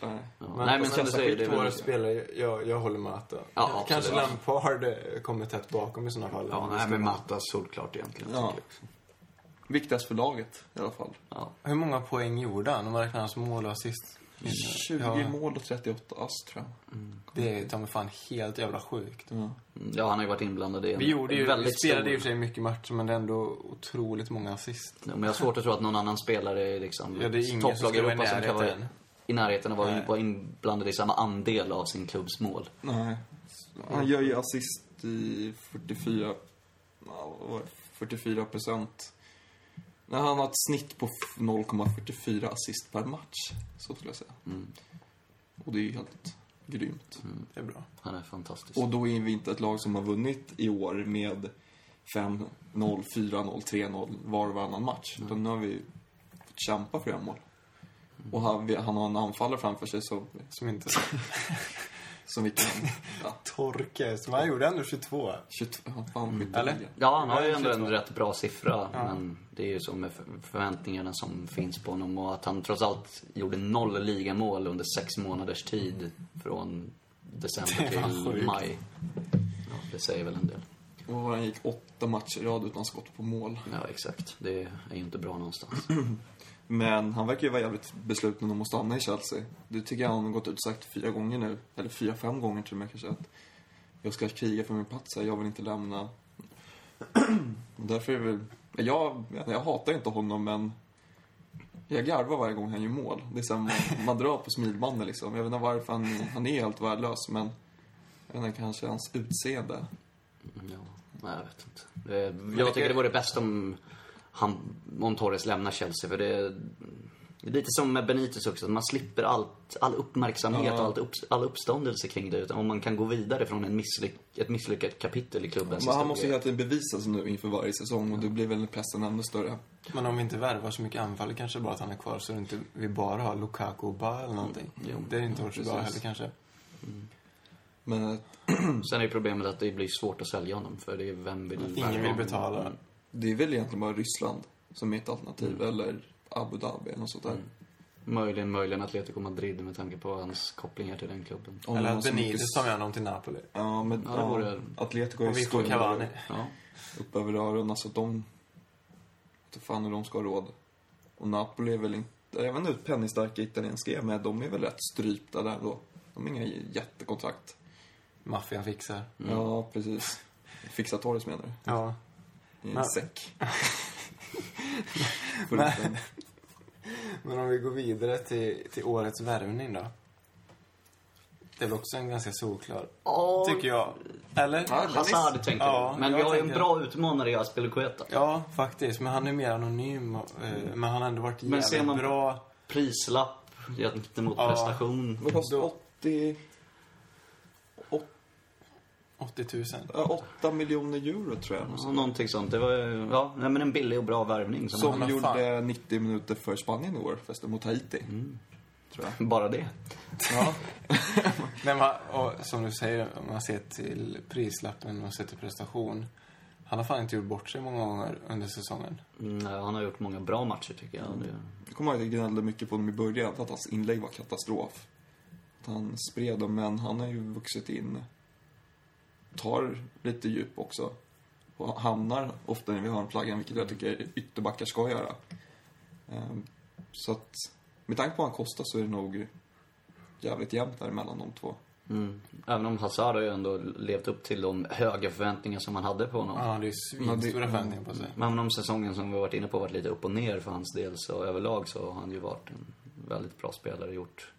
Nej. Ja. Men, Nej, men som du säger, det är väl... spelare, jag, jag håller med att då. Ja, absolut. Kanske Lampard eh, kommer tätt bakom i sådana fall. Ja, nej, men Matta solklart egentligen. Ja. Viktigast för laget i alla fall. Ja. Hur många poäng gjorde han om man räknar hans mål och assist? 20 Ja. mål och 38 ass tror jag. Det är ta mig fan helt jävla sjukt. Ja. Mm, Ja, han har ju varit inblandad i en Vi, gjorde ju, vi väldigt spelade i och stor... för sig mycket matcher, men det är ändå otroligt många assist. Ja, men jag har svårt att tro att någon annan spelare i liksom, Ja, det är ingen topplag i Europa som kan vara närheten. i närheten av att vara- inblandad i samma andel av sin klubbs mål. Nej. Han gör ju assist i 44... ja, vad var det? 44 procent. Nej, han har ett snitt på f- 0,44 assist per match. Så skulle jag säga. Mm. Och det är ju helt grymt. Det är bra. Han är fantastisk. Och då är vi inte ett lag som har vunnit i år med 5-0, 4-0, 3-0 var och varannan match. Utan nu har vi fått kämpa för det mål. Och han, han har en anfallare framför sig som, Som inte... [laughs] som vi kan... Ja, [laughs] Torke, som han gjorde ändå 22. 22, han fan skytte Eller? Ja, han har ju Ja, ändå en 22. rätt bra siffra. Ja. Men det är ju så med för- förväntningarna som finns på honom. Och att han trots allt gjorde noll ligamål under sex månaders tid. Från december till maj. Ja, det säger väl en del. Och han gick åtta matcher i rad utan skott på mål. Ja, exakt. Det är ju inte bra någonstans. [clears throat] Men han verkar ju vara jävligt besluten om att stanna i Chelsea. Det tycker jag han har gått ut och sagt fyra gånger nu. Eller fyra, fem gånger till och med kanske. Att jag ska kriga för min plats här, jag vill inte lämna. Och därför är väl... Jag, jag hatar inte honom, men... Jag garvar varje gång han gör mål. Det är som man, man drar på smilbanden liksom. Jag vet inte varför han, han är helt värdelös, men... Jag vet inte, kanske hans utseende. Ja, nej, jag vet inte. Det, jag tycker det vore bäst om, han, om Torres lämnar Chelsea. För det är, det är lite som med Benitez också. att Man slipper allt, all uppmärksamhet Ja. och allt upp, all uppståndelse kring det. Utan om man kan gå vidare från en misslyck, ett misslyckat kapitel i klubbens Men han måste ju historia. hela tiden bevisa sig nu inför varje säsong och det blir väl pressen ännu större. Men om vi inte värvar så mycket anfall kanske bara att han är kvar så inte vi bara har Lukaku och Ba eller någonting. jo. det är inte varit så bra heller kanske. Men eh, Sen är ju problemet att det blir svårt att sälja honom. För det är vem vill Ingen vill honom? betala. Det är väl egentligen bara Ryssland som är ett alternativ, eller Abu Dhabi eller något sånt där. Möjligen, möjligen Atletico Madrid med tanke på hans kopplingar till den klubben. Om eller de har att så Benitez tar med honom till Napoli. Ja, men Ja, det vore- Atletico är stora Cavani. Ja. upp över öronen, så att de... inte fan hur de ska ha råd. Och Napoli är väl inte... Jag vet inte hur penningstarka italienska är, men de är väl rätt strypta där då. De har inga jättekontrakt. Maffian fixar. Ja, precis. Fixa Torres menar du? Ja. I en Men- säck. [laughs] Men- Men om vi går vidare till, till årets värvning då. Det är väl också en ganska solklar, Ja, tycker jag. Eller? Ja, Hazard tänker Ja, du. Men jag vi har ju en bra utmanare i Aspilicueta. Ja, faktiskt. Men han är mer anonym. eh, Men han har ändå varit Men jävligt ser man- bra. Prislapp gentemot Ja. prestation. Vad kostar 80... 80 000. Ja, 8 miljoner euro tror jag. Ja, någonting sånt. Det var ja, nej, men en billig och bra värvning. Som Som gjorde fan. 90 minuter för Spanien i år, förresten mot Haiti. Mm. Tror jag. Bara det. Ja. [laughs] Men man, och som du säger, om man ser till prislappen och ser till prestation. Han har fan inte gjort bort sig många gånger under säsongen. Mm, nej, han har gjort många bra matcher tycker jag. Det, Jag kommer ihåg att jag gnällde mycket på honom i början, att hans inlägg var katastrof. Att han spred dem, men han har ju vuxit in. Tar lite djup också. Och hamnar ofta när vi har en flaggan, vilket jag tycker ytterbackar ska göra. Ehm, Så att, med tanke på vad han kostar så är det nog jävligt jämnt där mellan de två. mm. Även om Hazard har ju ändå levt upp till de höga förväntningar som man hade på honom. Ja, det är svinstora förväntningar på sig. Men om säsongen som vi varit inne på varit lite upp och ner för hans del så överlag så har han ju varit en väldigt bra spelare. Gjort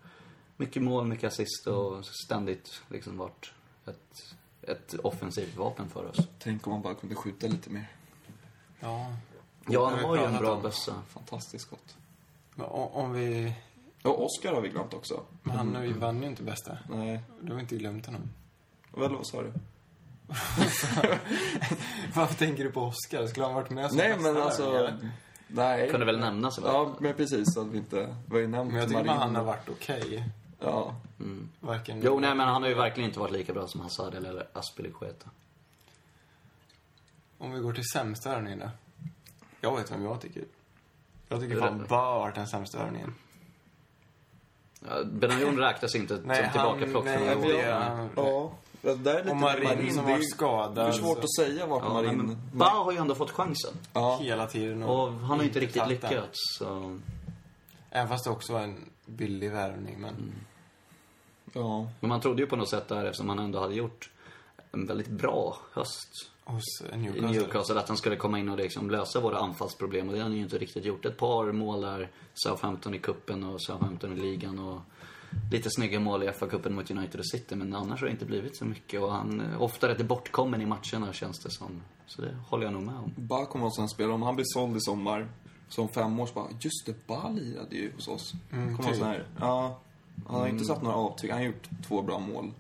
mycket mål, mycket assist och ständigt liksom varit ett, ett offensivt vapen för oss. Tänk om han bara kunde skjuta lite mer. Ja. Ja, han har ju en bra bössa. Fantastiskt gott. Men om vi... Och Oscar har vi glömt också. Men han vann ju inte bästa. Nej, Du har inte glömt honom. väl vad sa du? [laughs] Varför tänker du på Oscar? Skulle han varit med som Nej, bästa men alltså... eller? Nej. Kunde väl nämnas eller? Ja, men precis. Så att vi inte... Vi har ju nämnt Men jag tycker Marin. han har varit okej. Ja. Varken... Jo, nej men han har ju verkligen inte varit lika bra som Hazard eller Aspilicueta. Om vi går till sämsta värvningen då. Jag vet vem jag tycker. Jag tycker fan Ba har varit den sämsta värvningen. Ja, Benayoun räknas inte som tillbakaplock nej, från i år. han- Ja. Det där är lite Och Marin, Marin, som var ju- skadad. Det är svårt att säga vart Ja, Marin... men Ba har ju ändå fått chansen. Ja. Hela tiden. Och han har inte riktigt lyckats. Så. Även fast det också var en billig värvning. Men Mm. Ja. Men man trodde ju på något sätt där, eftersom han ändå hade gjort en väldigt bra höst hos i Newcastle. Newcastle, att han skulle komma in och liksom lösa våra anfallsproblem. Och det har han ju inte riktigt gjort. Ett par mål där, Southampton i kuppen och Southampton i ligan och lite snygga mål i FA-cupen mot United och City. Men annars har det inte blivit så mycket. Och han är ofta rätt bortkommen i matcherna känns det som. Så det håller jag nog med om. Ba kommer vara en sån spelare, om han blir såld i sommar, som fem år så bara, just det, Ba lirade ju hos oss. Mm, kommer typ. sån här, ja. Han har inte satt några avtryck, han har gjort två bra mål.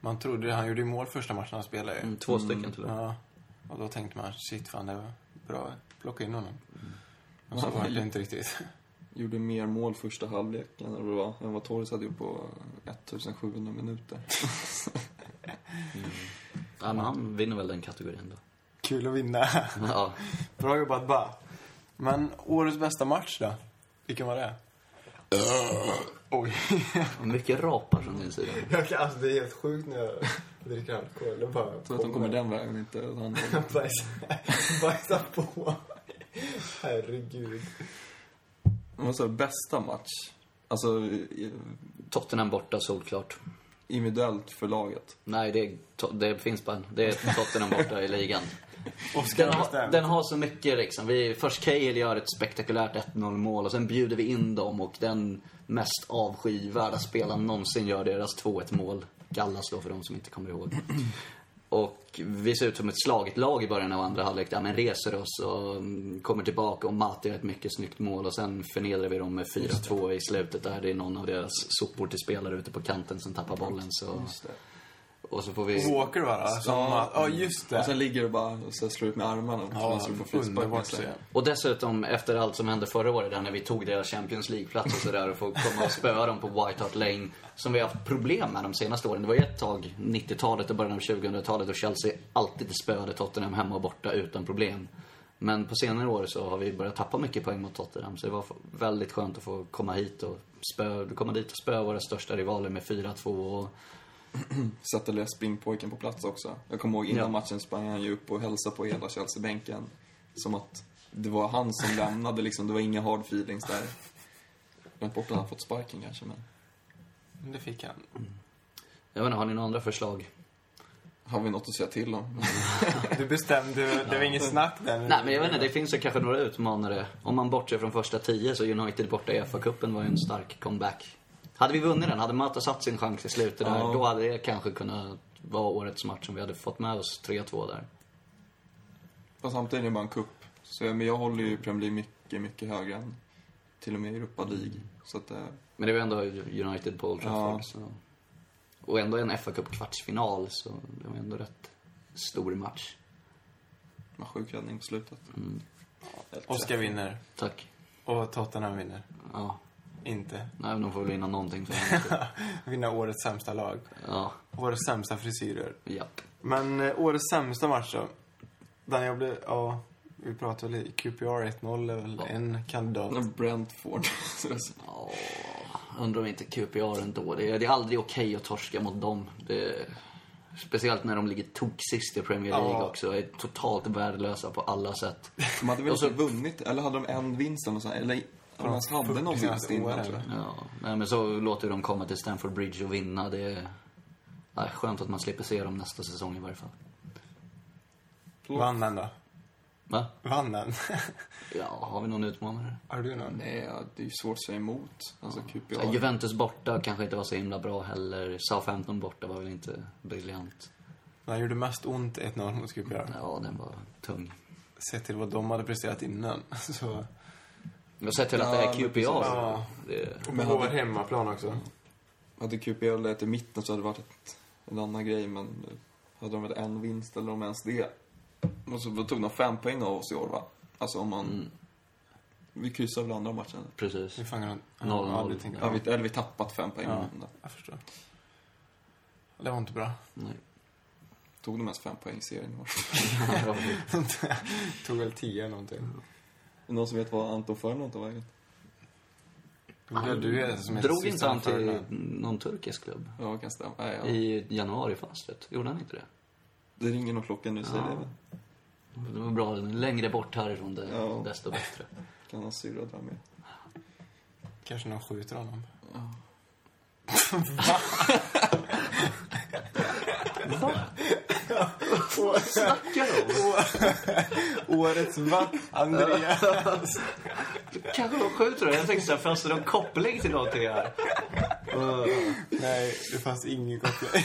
Man trodde han gjorde ju mål första matchen han spelade ju. Mm, Två stycken och med. Ja. Och då tänkte man, shit fan det var bra. Plocka in honom. Och så var det inte riktigt. [laughs] Gjorde mer mål första halvleken än vad än vad Torres hade gjort på 1700 minuter. Ja, men han vinner väl den kategorin då. Kul att vinna. [laughs] Ja. Bra jobbat Ba. Men årets bästa match då? Vilken var det? Oj. [laughs] Mycket rapar från din sida. Jag kan, alltså, det är helt sjukt när jag dricker alkohol. Det bara tror att de kommer den vägen, inte han... [laughs] Bajsa, på. Herregud. Vad sa bästa match? Alltså, Tottenham borta, solklart. individuellt för laget. Nej, det, är, det finns bara en. Det är Tottenham borta i ligan. [laughs] Oscar Den har, den har så mycket liksom. Vi, först Cahill gör ett spektakulärt 1-0 mål och sen bjuder vi in dem och den mest avskyvärda spelaren någonsin gör deras 2-1 mål. Gallas då för de som inte kommer ihåg. [clears throat] Och vi ser ut som ett slaget lag i början av andra halvlek. Ja, men reser oss och mm, kommer tillbaka och Mati gör ett mycket snyggt mål. Och sen förnedrar vi dem med 4-2 i slutet där. Det är någon av deras sopor till spelare ute på kanten som tappar bollen. Så, och så får vi... Walker var det? Som, ja. ja, just det. Och sen ligger du bara och så slår ut med armarna. och ja, underbart. Och dessutom, efter allt som hände förra året, där när vi tog deras Champions League-plats och sådär och få komma och spöa dem på White Hart Lane, som vi har haft problem med de senaste åren. Det var ju ett tag, 90-talet och början av 2000-talet, och Chelsea alltid spöade Tottenham hemma och borta utan problem. Men på senare år så har vi börjat tappa mycket poäng mot Tottenham, så det var väldigt skönt att få komma hit och spö, komma dit och spöa våra största rivaler med 4-2 och [clears throat] Sätta lilla springpojken på plats också. Jag kommer ihåg innan Ja. matchen sprang han ju upp och hälsade på hela Chelsea-bänken. Som att det var han som [laughs] lämnade liksom. Det var inga hard feelings där. Glömt bort att han fått sparken kanske, men... Det fick han. Jag vet inte, har ni några andra förslag? Har vi något att säga till om? [laughs] Du bestämde, det var inget snack där. Nej, men jag vet inte, det finns ju kanske några utmanare. Om man bortser från första tio så United borta i FA-cupen var ju en stark comeback. Hade vi vunnit den, hade Mata satt sin chans i slutet där, Ja. då hade det kanske kunnat vara årets match om vi hade fått med oss 3-2 där. Fast samtidigt är det bara en. Så jag- men jag håller ju Premier League mycket, mycket högre än till och med Europa League. Så att, eh, Men det var ändå United på Old Trafford. Ja. Så. Och ändå en FA-cup kvartsfinal, så det var ändå rätt stor match. var sjuk räddning på slutet. Helt Oscar vinner. Tack. Och Tottenham vinner. Ja, Inte. nej, de får väl vinna någonting för. [laughs] Vinna årets sämsta lag. Ja, Årets sämsta frisyrer. japp. Men eh, årets sämsta match då? Den jag blev, ja, vi pratade lite, QPR 1-0 är väl Ja. en kandidat. Brentford. Så [laughs] så- Ja, undrar om inte QPR ändå. Det är, det är aldrig okej att torska mot dem. Det, speciellt när de ligger toksist i Premier League Ja. också. Är totalt värdelösa på alla sätt. De hade väl Och så- inte vunnit, eller hade de en vinst eller sånt, eller de ens hade någon vinst innan tror jag. Ja, nej, men så låter de komma till Stamford Bridge och vinna. Det är nej, skönt att man slipper se dem nästa säsong i varje fall. Vann den då? Va? Vann den? [laughs] Ja, har vi någon utmanare? Har du någon? Nej, ja, det är ju svårt att säga emot. Alltså Så, QPR. Juventus borta kanske inte var så himla bra heller. Southampton borta var väl inte briljant. Den gjorde mest ont 1-0 mot QPR. Ja, den var tung. Sett till vad de hade presterat innan. [laughs] Så, Jag har sett till att Ja, det är men QPR. Ja. Det, och på vår hemmaplan också. Hade QPR legat i mitten så hade det varit ett, en annan grej, men hade de väl en vinst eller om ens det. Och så tog de fem poäng av oss i år, va? Alltså om man... Vi kryssade väl andra matchen. Precis. Hur fan kan de... Ja, vi, eller vi tappat fem poäng. Ja. Ja. Jag förstår. Det var inte bra. Nej. Tog de mest fem poäng i serien i år. [laughs] Tog väl tio eller någonting. Det Någon som vet vad Anton Fernand tog vägen? Ja, du är som Drog inte han till Ferdinand. någon turkisk klubb? Ja, kan stämma. Nej, ja. I januarifönstret? Gjorde han inte det? Det ringer nog klockan nu, säger Ja. det. Det var bra. Längre bort härifrån, det, Ja. desto bättre. Kan hans syrra dra med. Kanske någon skjuter honom. [laughs] [laughs] Vad snackar du om? Årets va? Andreas. Kanske de skjuter det. Jag tänkte såhär, fanns det någon koppling till någonting här? Nej, det fanns ingen koppling.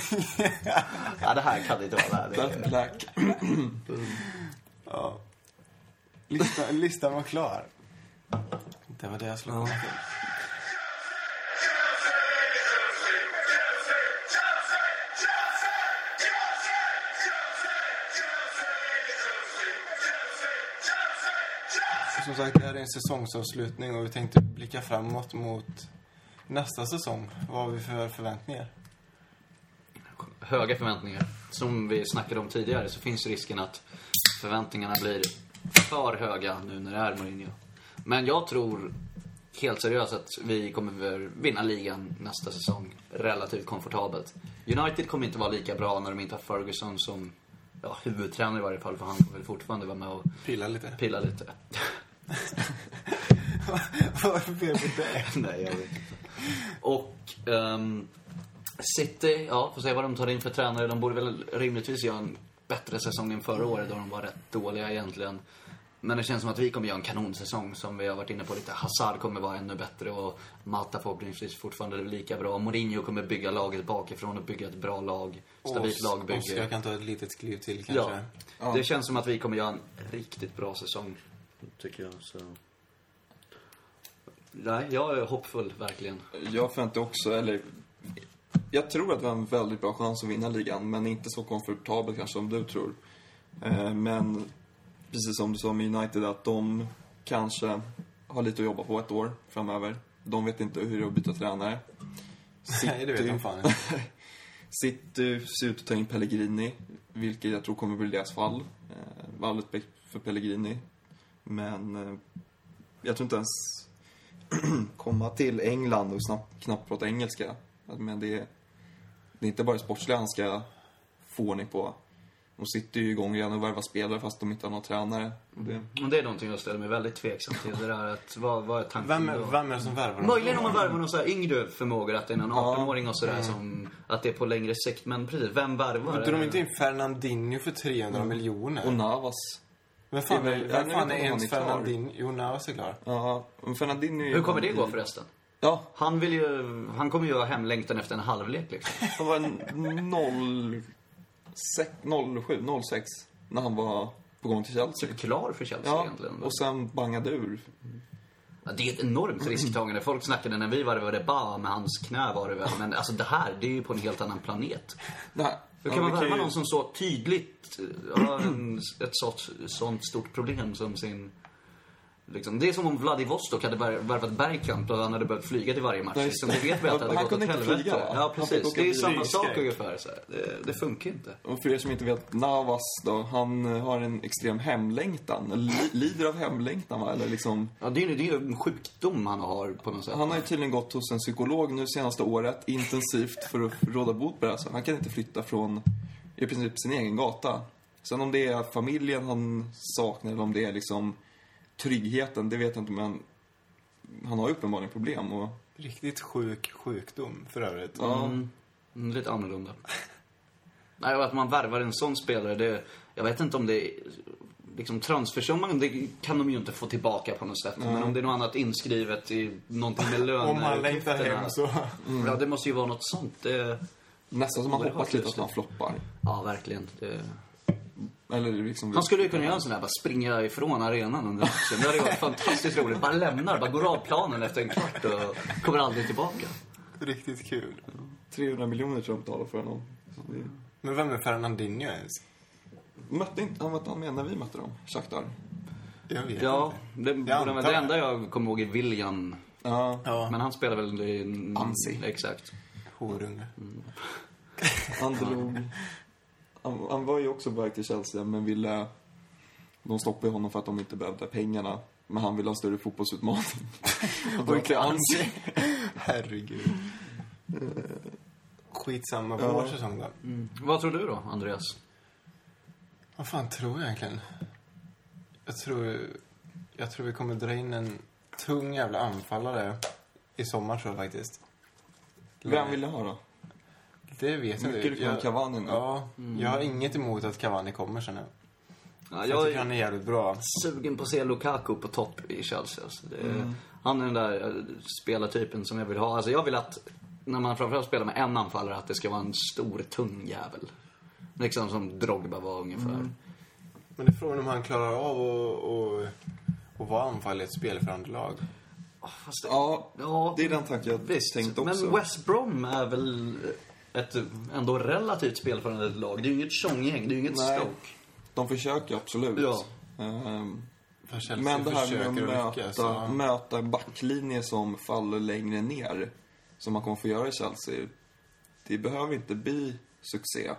Ja, det här kan inte vara det. Black, black. ja. Lista, listan var klar. Det var det jag skulle komma till. Som sagt, det här är en säsongsavslutning och vi tänkte blicka framåt mot nästa säsong. Vad har vi för förväntningar? Höga förväntningar. Som vi snackade om tidigare så finns risken att förväntningarna blir för höga nu när det är Mourinho. Men jag tror helt seriöst att vi kommer vinna ligan nästa säsong relativt komfortabelt. United kommer inte vara lika bra när de inte har Ferguson som ja, huvudtränare i varje fall, för han kommer väl fortfarande vara med och Pilla lite. pilla lite. [laughs] Vad är det för fel på det? Nej, jag vet inte. Och ehm, City, ja, får se vad de tar in för tränare. De borde väl rimligtvis göra en bättre säsong än förra året då de var rätt dåliga egentligen. Men det känns som att vi kommer göra en kanonsäsong som vi har varit inne på lite. Hazard kommer vara ännu bättre och Mata förhoppningsvis fortfarande lika bra. Mourinho kommer bygga laget bakifrån och bygga ett bra lag. Stabilt Oskar lagbygge. kan ta ett litet kliv till Ja. kanske. Ja. Det känns som att vi kommer göra en riktigt bra säsong. Tycker jag. Så. Nej, jag är hoppfull, verkligen. Jag förväntar också, eller... Jag tror att vi har en väldigt bra chans att vinna ligan, men inte så komfortabelt kanske som du tror. Eh, Men precis som du sa med United, att de kanske har lite att jobba på ett år framöver. De vet inte hur det är att byta tränare. Nej, det vet de fan inte. [laughs] City ser ut att ta in Pellegrini, vilket jag tror kommer bli deras fall. Eh, all respekt för Pellegrini. Men eh, jag tror inte ens [clears throat] komma till England och snabbt, knappt prata engelska. Men det, det är inte bara sportsliga han ska få ordning på. De sitter ju igång redan och värvar spelare fast de inte har någon tränare. Det, Och det är någonting jag ställer mig väldigt tveksam till. Det där att, vad, vad är tanken Vem, då? vem är det som värvar dem? Möjligen om man värvar någon så här yngre förmågor, att det är någon Ja. 18-åring och sådär som, att det är på längre sikt. Men precis, vem värvar? Tog de inte in Fernandinho för 300 och miljoner? Navas. Vem fan Det är väl- vem fan är ens. Fernandinho? Jo, Navas är klar. Ja, men Fernandinho Hur kommer det gå förresten? Ja, Han vill ju, han kommer ju ha hemlängtan efter en halvlek liksom. [laughs] Han var en 0... 07, 06 när han var på gång till Chelsea. Klar för Chelsea Ja, egentligen. och sen bangade ur. Ja, det är ett enormt risktagande. Folk snackade när vi var det, var det bara med hans knä var det väl. Men alltså det här, det är ju på en helt annan planet. Nej, Hur ja, kan man vi värva ju- någon som så tydligt eh, har en, ett sånt, sånt stort problem som sin... Liksom, det är som om Vladivostok hade vär- värvat Bergkamp och han hade behövt flyga till varje match. Just Liksom, det vet vi att det Han hade gått kunde åt helvete. flyga, va? Ja, Han precis. Det är samma sak ungefär. Så. Det, det funkar inte. Och för er som inte vet, Navas då, han eh, har en extrem hemlängtan. Lider av hemlängtan va? Eller liksom, Ja, det är ju det är en sjukdom han har på något sätt. han har ju tydligen gått hos en psykolog nu senaste året, intensivt, för att råda bot på det här. Så han kan inte flytta från, i princip, sin egen gata. Sen om det är familjen han saknar eller om det är liksom tryggheten, det vet jag inte, men han har ju uppenbarligen problem och Riktigt sjuk sjukdom för övrigt. Ja. Mm, mm, lite annorlunda. Nej, att man värvar en sån spelare, det, jag vet inte om det är... Liksom transfersumman, det kan de ju inte få tillbaka på något sätt. Men om det är något annat inskrivet i någonting med [laughs] löner Om han längtar hem så... Ja, det måste ju vara något sånt. Det, nästan som man hoppas lite att han floppar. ja, verkligen. Det, Eller liksom... han skulle ju kunna göra en sån där, bara springa ifrån arenan under matchen. Det hade varit fantastiskt roligt. Bara lämnar, bara går av planen efter en kvart och kommer aldrig tillbaka. Riktigt kul. 300 miljoner tror jag de betalar för honom. Det- Men vem är Fernandinho ens? Mötte inte, han inte han med när vi mötte dem? Shakhtar? Jag vet Ja, inte. det, borde antar det enda jag kommer ihåg är William. Ja, Ja, Men han spelar väl i... Ansi. Exakt. horunge. han drog... [laughs] Han, han var ju också på väg till Chelsea, men ville... De stoppade honom för att de inte behövde pengarna. Men han ville ha större fotbollsutmaning. [laughs] Och till Ansi. [laughs] Herregud. Skitsamma, Ja. vår säsong då. Vad tror du då, Andreas? Vad fan tror jag egentligen? Jag tror, jag tror vi kommer dra in en tung jävla anfallare i sommar tror jag faktiskt. Vem vill du ha då? Det vet jag Mycket inte. rykten om Jag- Cavani nu. Ja, jag har inget emot att Cavani kommer sen nu. Ja, Jag tycker han är jävligt bra. sugen på att se Lukaku på topp i Chelsea. Alltså. Det, Mm. Han är den där eh, spelartypen som jag vill ha. Alltså jag vill att, när man framförallt spelar med en anfallare, att det ska vara en stor, tung jävel. Liksom som Drogba var ungefär. Mm. Men det är frågan om han klarar av att och, och vara anfall i ett spelförande lag. Fast det, Ja, ja, det är den tanken jag visst. tänkt också. Men West Brom är väl ett ändå relativt spelförande lag. Det är ju inget tjonggäng, det är ju inget Nej. Stoke. De försöker absolut. Ja. Ehm, Chelsea men det här med att att möta, lyckas. ja. möta en backlinje som faller längre ner, som man kommer få göra i Chelsea, det behöver inte bli succé.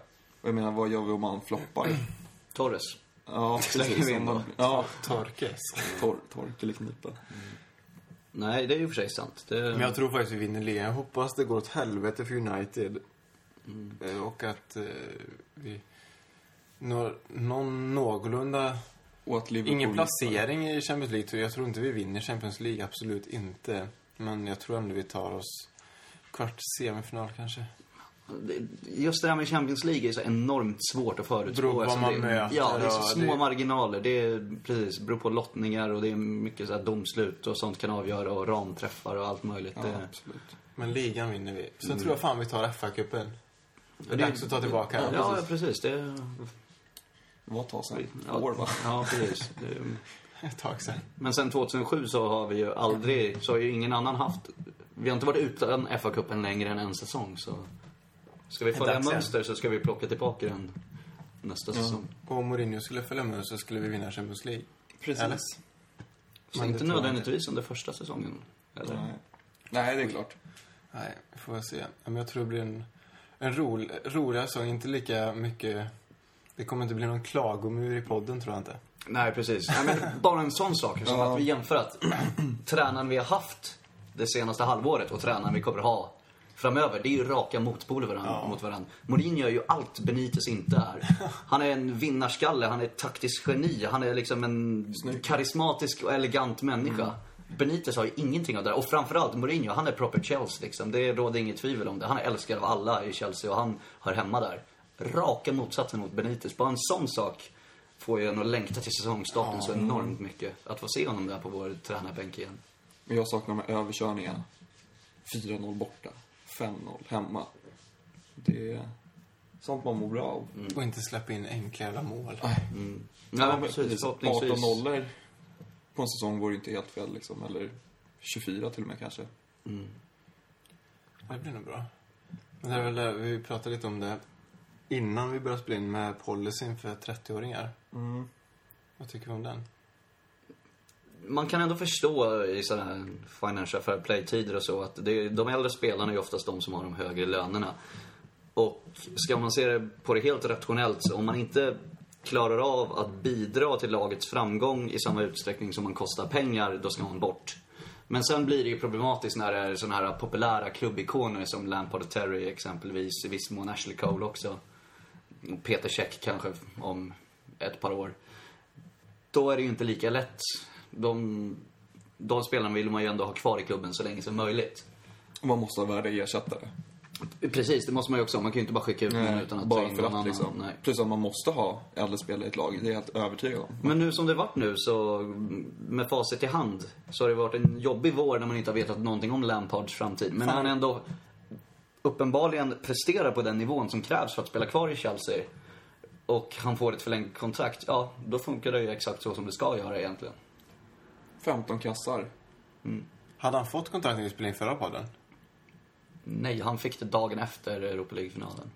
Och jag menar, vad gör vi om man floppar? [clears throat] Torres. Ja, [laughs] precis. vi in Om man- Ja, Torkes. tor, torkelknipa. Nej, det är ju för sig sant. Det... Men jag tror faktiskt vi vinner ligan. Jag hoppas det går åt helvete för United. Eh, Och att eh, vi når någon någorlunda... Ingen placering i Champions League. tror Jag tror inte vi vinner Champions League, absolut inte. Men jag tror ändå vi tar oss kvart semifinal kanske. Just det här med Champions League är så enormt svårt att förutspå. Beror på vad man det, möter, Ja, det är så små det- marginaler. Det är precis, beror på lottningar och det är mycket så här domslut och sånt kan avgöra och ramträffar och allt möjligt. Ja, Det, absolut. Men ligan vinner vi. Sen tror jag fan vi tar FA-cupen. Det är dags att ta tillbaka. ja, ja, precis. Det, Vad tar sen? ja, År, va? Ja, precis. [laughs] Det, Ett tag sen. men sen 2007 så har vi ju aldrig, så har ju ingen annan haft, vi har inte varit utan FA-cupen längre än en säsong så. Ska vi följa mönster så ska vi plocka tillbaka den nästa säsong. Och om Mourinho skulle följa med så skulle vi vinna Champions League. Precis. Eller? Så inte jag nödvändigtvis under första säsongen. Eller? Nej. Nej, det är klart. Nej, får väl se. Ja, Men jag tror det blir en, en rolig, roligare säsong. Inte lika mycket... Det kommer inte bli någon klagomur i podden, tror jag inte. Nej, precis. Nej, men bara en sån sak som Ja. att vi jämför att [clears throat] tränaren vi har haft det senaste halvåret och tränaren vi kommer ha framöver, det är ju raka motpoler varandra, Ja. mot varandra. Mourinho är ju allt Benitez inte är. Han är en vinnarskalle, han är ett taktiskt geni, han är liksom en Snygg. karismatisk och elegant människa. Benitez har ju ingenting av det där. Och framförallt Mourinho, han är proper Chelsea liksom. Det råder inget tvivel om det. Han är älskad av alla i Chelsea och han hör hemma där. Raka motsatsen mot Benitez. Bara en sån sak får ju en att längta till säsongstarten så enormt mycket. Att få se honom där på vår tränarbänk igen. Men jag saknar de här överkörningarna. 4-0 borta. 5-0 hemma. Det är sånt man mår bra av. Och inte släppa in enkla jävla mål. Mm. Ja, precis. 18 Förhoppningsvis. nollor på en säsong vore inte helt fel liksom. Eller 24 till och med kanske. Mm. Ja, Det blir nog bra. Men det är väl det, vi pratade lite om det innan vi började spela in med policyn för 30-åringar. Mm. Vad tycker vi om den? Man kan ändå förstå i sådana här financial fair play-tider och så att det, de äldre spelarna är ju oftast de som har de högre lönerna. Och ska man se det på det helt rationellt så om man inte klarar av att bidra till lagets framgång i samma utsträckning som man kostar pengar, då ska man bort. Men sen blir det ju problematiskt när det är sådana här populära klubbikoner som Lampard och Terry exempelvis, i viss mån Ashley Cole också. Peter Check kanske om ett par år. Då är det ju inte lika lätt. De, de spelarna vill man ju ändå ha kvar i klubben så länge som möjligt. Man måste ha värdiga ersättare. Precis, det måste man ju också. Man kan ju inte bara skicka ut någon utan att ta bara in för någon att annan. liksom. Nej. Plus att man måste ha äldre spelare i ett lag. Det är jag helt övertygad om. Men nu som det varit nu så, med facit i hand, så har det varit en jobbig vår när man inte har vetat någonting om Lampards framtid. Men när han ändå uppenbarligen presterar på den nivån som krävs för att spela kvar i Chelsea och han får ett förlängt kontrakt, ja, då funkar det ju exakt så som det ska göra egentligen. 15 kassar. Hade han fått kontrakt när vi spelade in förra podden? Nej, han fick det dagen efter Europa League-finalen.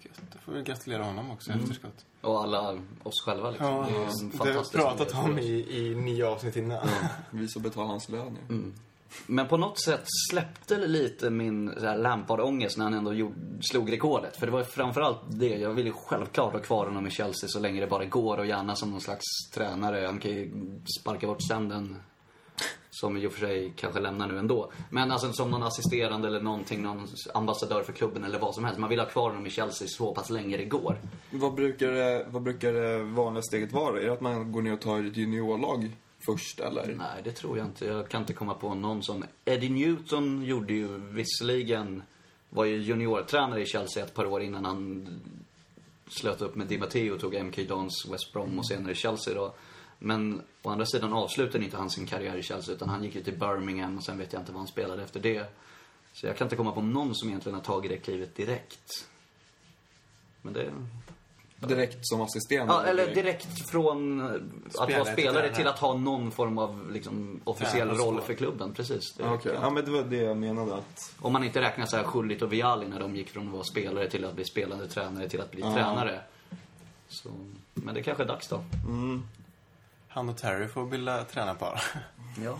Gött. får vi gratulera honom också i efterskott. Och alla oss själva liksom. Ja, det är en det har vi fantastisk pratat om i, i nio avsnitt innan. [laughs] Vi som betalar hans lön ju. Men på något sätt släppte lite min Lampard-ångest när han ändå gjorde, slog rekordet. För det var framförallt det. Jag ville ju självklart ha kvar honom i Chelsea så länge det bara går och gärna som någon slags tränare. Han kan ju sparka bort ständen. Som i och för sig kanske lämnar nu ändå. Men alltså som någon assisterande eller någonting, någon ambassadör för klubben eller vad som helst. Man vill ha kvar honom i Chelsea så pass länge det går. Vad brukar, det- vad brukar det vanliga steget vara? Är det att man går ner och tar ett juniorlag först eller? Nej, det tror jag inte. Jag kan inte komma på någon som... Eddie Newton gjorde ju visserligen... Var ju juniortränare i Chelsea ett par år innan han slöt upp med Di Matteo och tog MK Dons West Brom och senare Chelsea då. Men å andra sidan avslutade inte han sin karriär i Chelsea utan han gick ju till Birmingham och sen vet jag inte vad han spelade efter det. Så jag kan inte komma på någon som egentligen har tagit det klivet direkt. Men det... Direkt som assisterande? Ja, eller direkt från att Spelare vara spelare till att ha någon form av liksom, officiell Tränarskap. roll för klubben. Precis. Det, Ja, Okej, ja men det var det jag menade att... Om man inte räknar så här Schullit och Vialli när de gick från att vara spelare till att bli spelande tränare till att bli Ja. tränare. Så, men det kanske är dags då. Mm, Han och Terry får bilda tränarpar. Ja.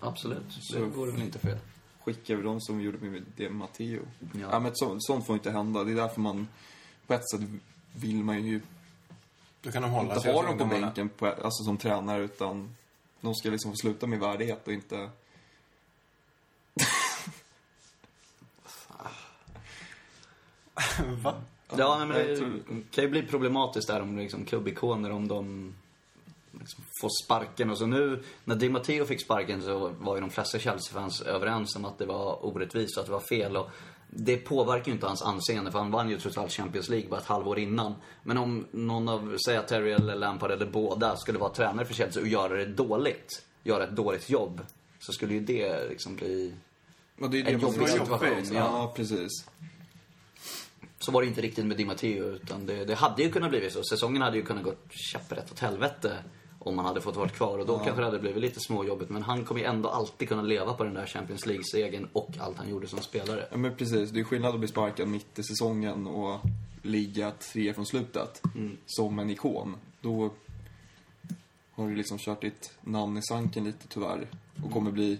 Absolut. Det Så- vore väl inte fel. skickar vi dem som vi gjorde med det Matteo. Ja. Ja. men så, sånt får inte hända. Det är därför man... På ett sätt vill man ju Då kan de hålla inte ha dem på bänken på, alltså som tränare utan de ska liksom få sluta med värdighet och inte... Va? Ja, nej, men det kan ju bli problematiskt där om liksom, klubbikoner, om de liksom, får sparken. Och så nu, när Di Matteo fick sparken så var ju de flesta Chelsea-fans överens om att det var orättvist och att det var fel. Och det påverkar ju inte hans anseende, för han vann ju trots allt Champions League bara ett halvår innan. Men om någon av, säg att Terry eller Lampard eller båda skulle vara tränare för Chelsea och göra det dåligt, göra ett dåligt jobb, så skulle ju det liksom bli Ja, det är en jobbig situation. liksom. Ja. Ja, precis. Så var det inte riktigt med Di Matteo, utan det, det hade ju kunnat bli så. Säsongen hade ju kunnat gått käpprätt åt helvete om man hade fått vara kvar. Och då kanske det hade blivit lite småjobbigt. Men han kommer ju ändå alltid kunna leva på den där Champions League-segern och allt han gjorde som spelare. Ja, men precis. Det är skillnad att bli sparkad mitt i säsongen och ligga tre från slutet. Som en ikon. Då har du liksom kört ditt namn i sanken lite tyvärr. Och kommer bli,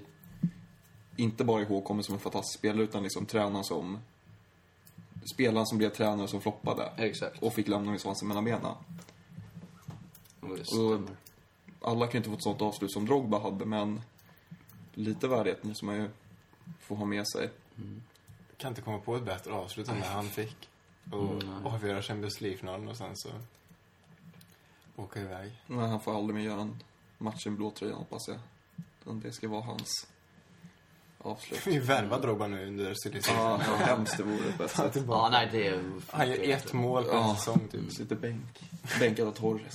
inte bara ihågkommen som en fantastisk spelare, utan liksom tränaren som... Spelaren som blev tränare som floppade. Exakt. Och fick lämna med svansen mellan benen. Och. Alla kan ju inte få ett sånt avslut som Drogba hade, men lite värdighet måste man ju få ha med sig. kan inte komma på ett bättre avslut än det han fick. Och Mm, avgöra Champions League-finalen och sen så åka iväg. Men han får aldrig mer göra en match i en blå tröja, hoppas jag. Det ska vara hans avslut. Vi värvar Drogba nu under silly Ja, vad hemskt det vore på ett sätt. tillbaka. Ja, nej, det är... Han gör ett mål på en Ja. säsong typ. Sitter bänk. Bänkad av Torres.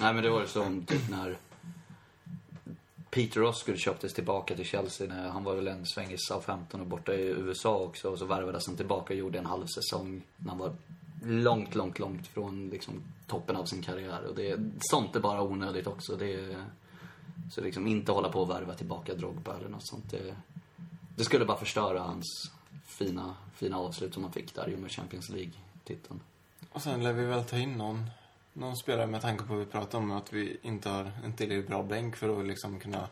Nej, men det var ju som typ när Peter Osgood köptes tillbaka till Chelsea. När han var väl en sväng i Southampton och borta i USA också. Och så värvades han tillbaka och gjorde en halv säsong när han var långt, långt, långt från liksom, toppen av sin karriär. Och det, sånt är bara onödigt också. Det så liksom inte hålla på och värva tillbaka Drogba eller något sånt. Det, det skulle bara förstöra hans fina, fina avslut som han fick där i och med Champions League-titeln. Och sen lär vi väl ta in någon, någon spelare med tanke på vad vi pratade om att vi inte har en tillräckligt bra bänk för att liksom kunna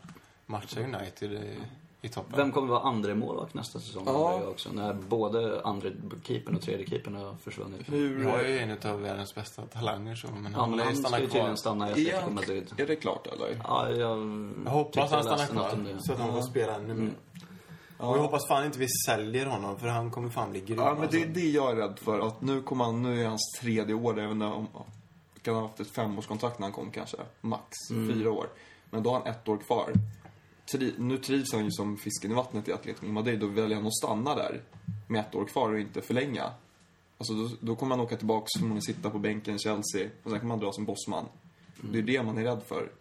matcha United i, i toppen. Vem kommer vara andra målvakt nästa säsong? Ja. också, när både andra keepern och tredje keepern har försvunnit. Hur... Jag är ju en av världens bästa talanger så, men Ja, han lär ju ska stanna ju kvar. tydligen stanna i Atletico Madrid. är det klart, eller? Ja, jag, Jag hoppas han jag stannar kvar så att han får spela ännu mer. Ja. Och jag hoppas fan inte vi säljer honom för han kommer fan bli grym. Ja, men det är alltså. det jag är rädd för. Att nu kommer han, nu är hans tredje år, även om kan ha haft ett femårskontrakt när han kom kanske. Max. Fyra år. Men då har han ett år kvar. Tri, nu trivs han ju som fisken i vattnet i Atletico Madrid. Då väljer han att stanna där med ett år kvar och inte förlänga. Alltså då, då kommer han åka tillbaks, förmodligen sitta på bänken i Chelsea och sen kommer han dra som bossman. Det är det man är rädd för.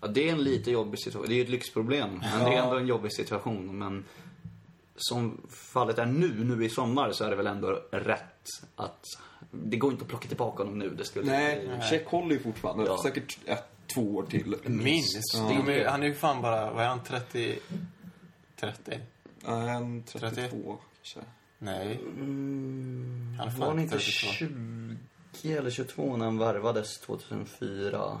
Ja, det är en lite jobbig situation. Det är ju ett lyxproblem, men det är ändå en jobbig situation. Men som fallet är nu, nu i sommar, så är det väl ändå rätt att... Det går inte att plocka tillbaka honom nu. Det skulle Nej, Check håller ju fortfarande. Ja. Säkert ett, två år till. Minst. Ja. Är, han är ju fan bara, vad är han, 30? 30? Ja, En 32 31. kanske. Nej. Han är fan Var han inte 32. 20 eller 22 när han värvades 2004? Och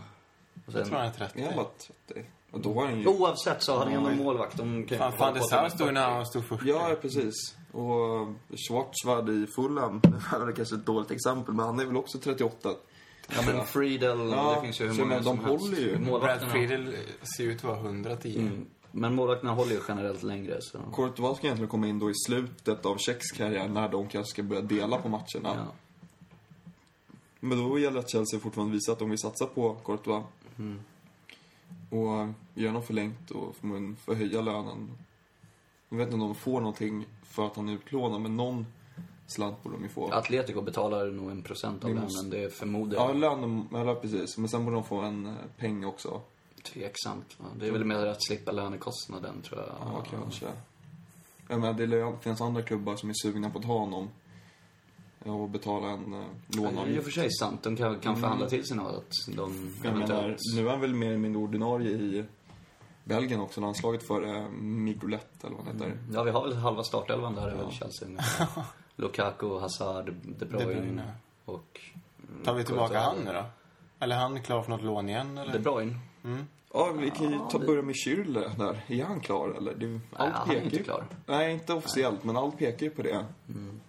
Jag sen, tror han är 30. Jag var 30. Och då var han ju... oavsett så har han ändå målvakt. De kan Fan, fan det stod ju när 40. han stod först. Ja, precis. Och Schwartzwald i Fulham, det här är kanske ett dåligt exempel, men han är väl också 38. Ja, men Friedel, Ja, det finns ju hur så många men som de helst. håller ju. Brad Friedel ser ut att vara 110. mm. Men målvakterna håller ju generellt längre. Så. Courtois ska egentligen komma in då i slutet av Tjecks karriär när de kanske ska börja dela på matcherna. Ja. Men då gäller det att Chelsea fortfarande visar att de vill satsa på Courtois. Mm. Och gör något förlängt och förmodligen förhöja lönen. Jag vet inte om de får någonting för att han är utlånad, men någon slant borde de ju få. Atletico betalar nog en procent av Vi lönen, måste- det förmodar Ja, jag. lönen, eller precis. Men sen borde de få en eh, peng också. Tveksamt. Va? Det är väl mer att slippa lönekostnaden, tror jag. Ja, kanske. Jag menar, det lär- finns andra klubbar som är sugna på att ha honom. Ja, Och betala en eh, Ja, det är och låneavgift. för sig sant. De kan, kan förhandla till sig något. De Mm. Jag menar, eventuellt... nu är han väl mer eller mindre ordinarie i Belgien också, landslaget för eh, Migolett eller vad han heter. Ja, vi har väl halva startelvan där, är väl Chelsea. ungefär. [laughs] Lukaku, Hazard, De Bruyne, Bruyne. och... mm, Tar vi tillbaka han nu då? Eller är han klar för något lån igen eller? De Bruyne? Mm. Ja, vi kan ju ta, börja med Schürrle där. Är han klar eller? Det, Nej, allt han är pekar inte klar. Nej, inte officiellt, men allt pekar ju på det.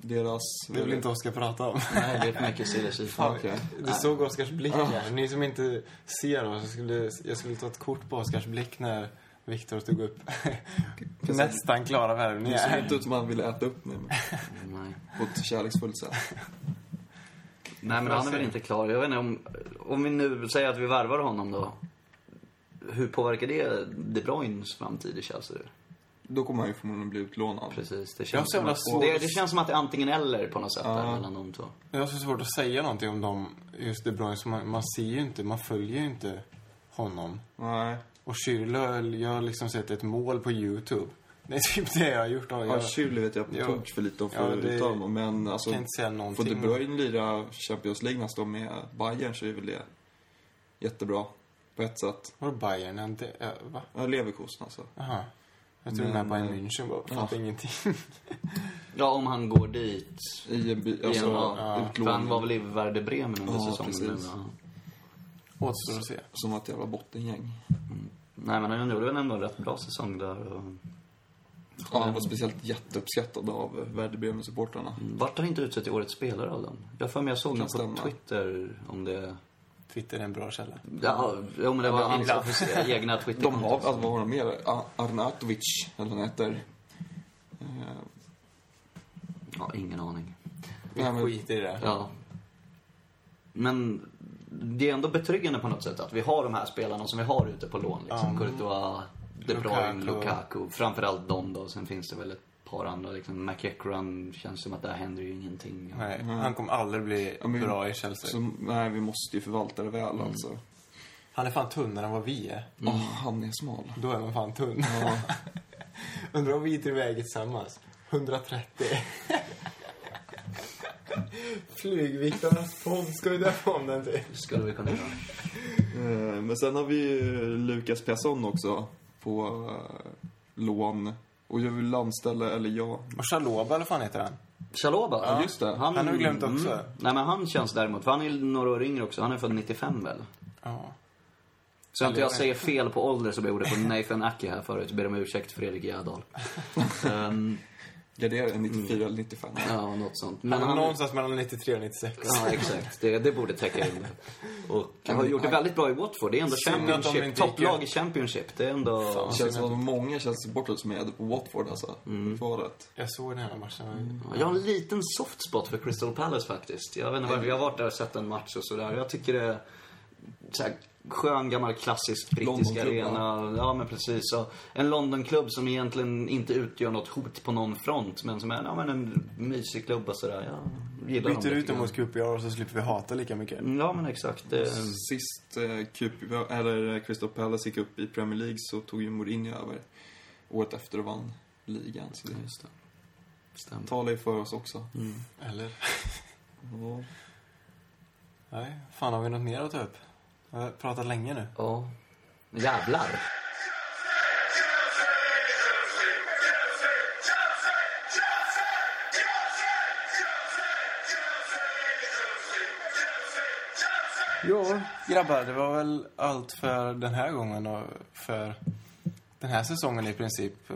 Deras... Det vill inte Oskar prata om. Nej, det är för mycket. Ja, okej. Du såg Oskars blick här. Ni som inte ser oss, jag skulle, jag skulle ta ett kort på Oskars blick när Viktor stod upp. Nästan klara Det ser värvningar. inte ut som han vill äta upp Nej. på ett kärleksfullt sätt. Nej, men han är väl inte klar. Jag vet inte om... Om vi nu säger att vi värvar honom då. Hur påverkar det De Bruynes framtid i Chelsea? Då kommer han ju förmodligen bli utlånad. Precis. Det Jag känns, så som att, svårt- det, det känns som att det är antingen eller på något sätt Ja. mellan de två. Jag har så svårt att säga någonting om dem, just De Bruyne, så man, man ser ju inte, man följer ju inte honom. Nej. Och Schürrle, jag har liksom sett ett mål på YouTube. Det är typ det jag har gjort. Och Ja, jag Schürrle vet jag på Ja. tok för lite om Ja, för att det- uttala honom. Men alltså, kan inte säga får någonting. De Bruyne lira Champions League nästa år med Bayern så är väl det jättebra. På ett sätt. Vadå Bayern? Är inte, äh, va? Ja, Leverkusen alltså. Jaha. Jag tror Men, den här Bayern eh, München bara, ja. fattar ingenting. [laughs] Ja, om han går dit. I en by, alltså, ja. ja. För han var väl i Werder Bremen under Ja, säsongen. precis. Men, ja. Återstår att se. Som ett jävla bottengäng. Nej, men han gjorde väl ändå en rätt bra säsong där. Och... Ja, han var speciellt jätteuppskattad av Werder Bremen-supportrarna. Vart han inte utsett till årets spelare av dem? Jag har för mig jag såg något på stämma. Twitter om det. Twitter är en bra källa. Ja, jo, men det var Ja, hans officiella [laughs] egna twitter De har, alltså, vad har de mer? A- Arnautovic, eller vad han heter. Ja, ingen aning. Vi men- skiter i det. Ja. Men det är ändå betryggande på något sätt att vi har de här spelarna som vi har ute på lån. Liksom. Ja. Courtois, De Bruyne, Lukaku. Lukaku. Framförallt de då. Sen finns det väl ett par andra. Liksom. McEachran känns som att där händer ju ingenting. Nej, han kommer aldrig bli Ja, men- bra i Chelsea. så, nej, vi måste ju förvalta det väl alltså. Han är fan tunnare än vad vi är. Åh, han är smal. Då är man fan tunn. Ja. [laughs] Undrar om vi tre väger tillsammans. 130. Flygviktarnas podd, ska vi döpa om den till? Det skulle vi kunna göra. Men sen har vi ju Lukas Persson också på eh, lån. Och jag vill anställa, eller jag... Och Chaloba, eller fan heter han? Chaloba? Ja, just det. Han har vi glömt också. Nej, men han känns däremot, för han är några år yngre också. Han är född 95 väl? Ja. Så att jag säger fel på ålder så beror det på Nathan Aki här förut. Ber om ursäkt Fredrik Järdal. um, [laughs] Gardera är 94 eller 95. ja, något sånt. Men han han... någonstans mellan 93 och 96. Ja, exakt. Det, det borde täcka in det. Och har gjort det väldigt bra i Watford. Det är ändå Championship. Topplag i Championship. Det är ändå... Fan. Det känns som att det många Chelsea-supportrar som är på Watford alltså. Mm. Valet. Jag såg den här matchen. Ja, Jag har en liten soft spot för Crystal Palace faktiskt. Jag vet inte varför. Jag har varit där och sett en match och sådär. Jag tycker det är så här, skön gammal klassisk brittisk arena. Ja, men precis. Och en Londonklubb som egentligen inte utgör något hot på någon front. Men som är ja, men en mysig klubb och sådär. Jag gillar Byter ut dem mot QPR så slipper vi hata lika mycket. Ja, men exakt. Det... Sist eh, QP, eller Crystal Palace gick upp i Premier League så tog ju Mourinho över året efter och vann ligan. Så det Just det. Stämmer. talar ju för oss också. Eller? Ja. Nej, fan har vi något mer att ta upp? Jag har pratat länge nu. Ja. Jävlar. Ja, grabbar, det var väl allt för den här gången och för den här säsongen i princip. Eh,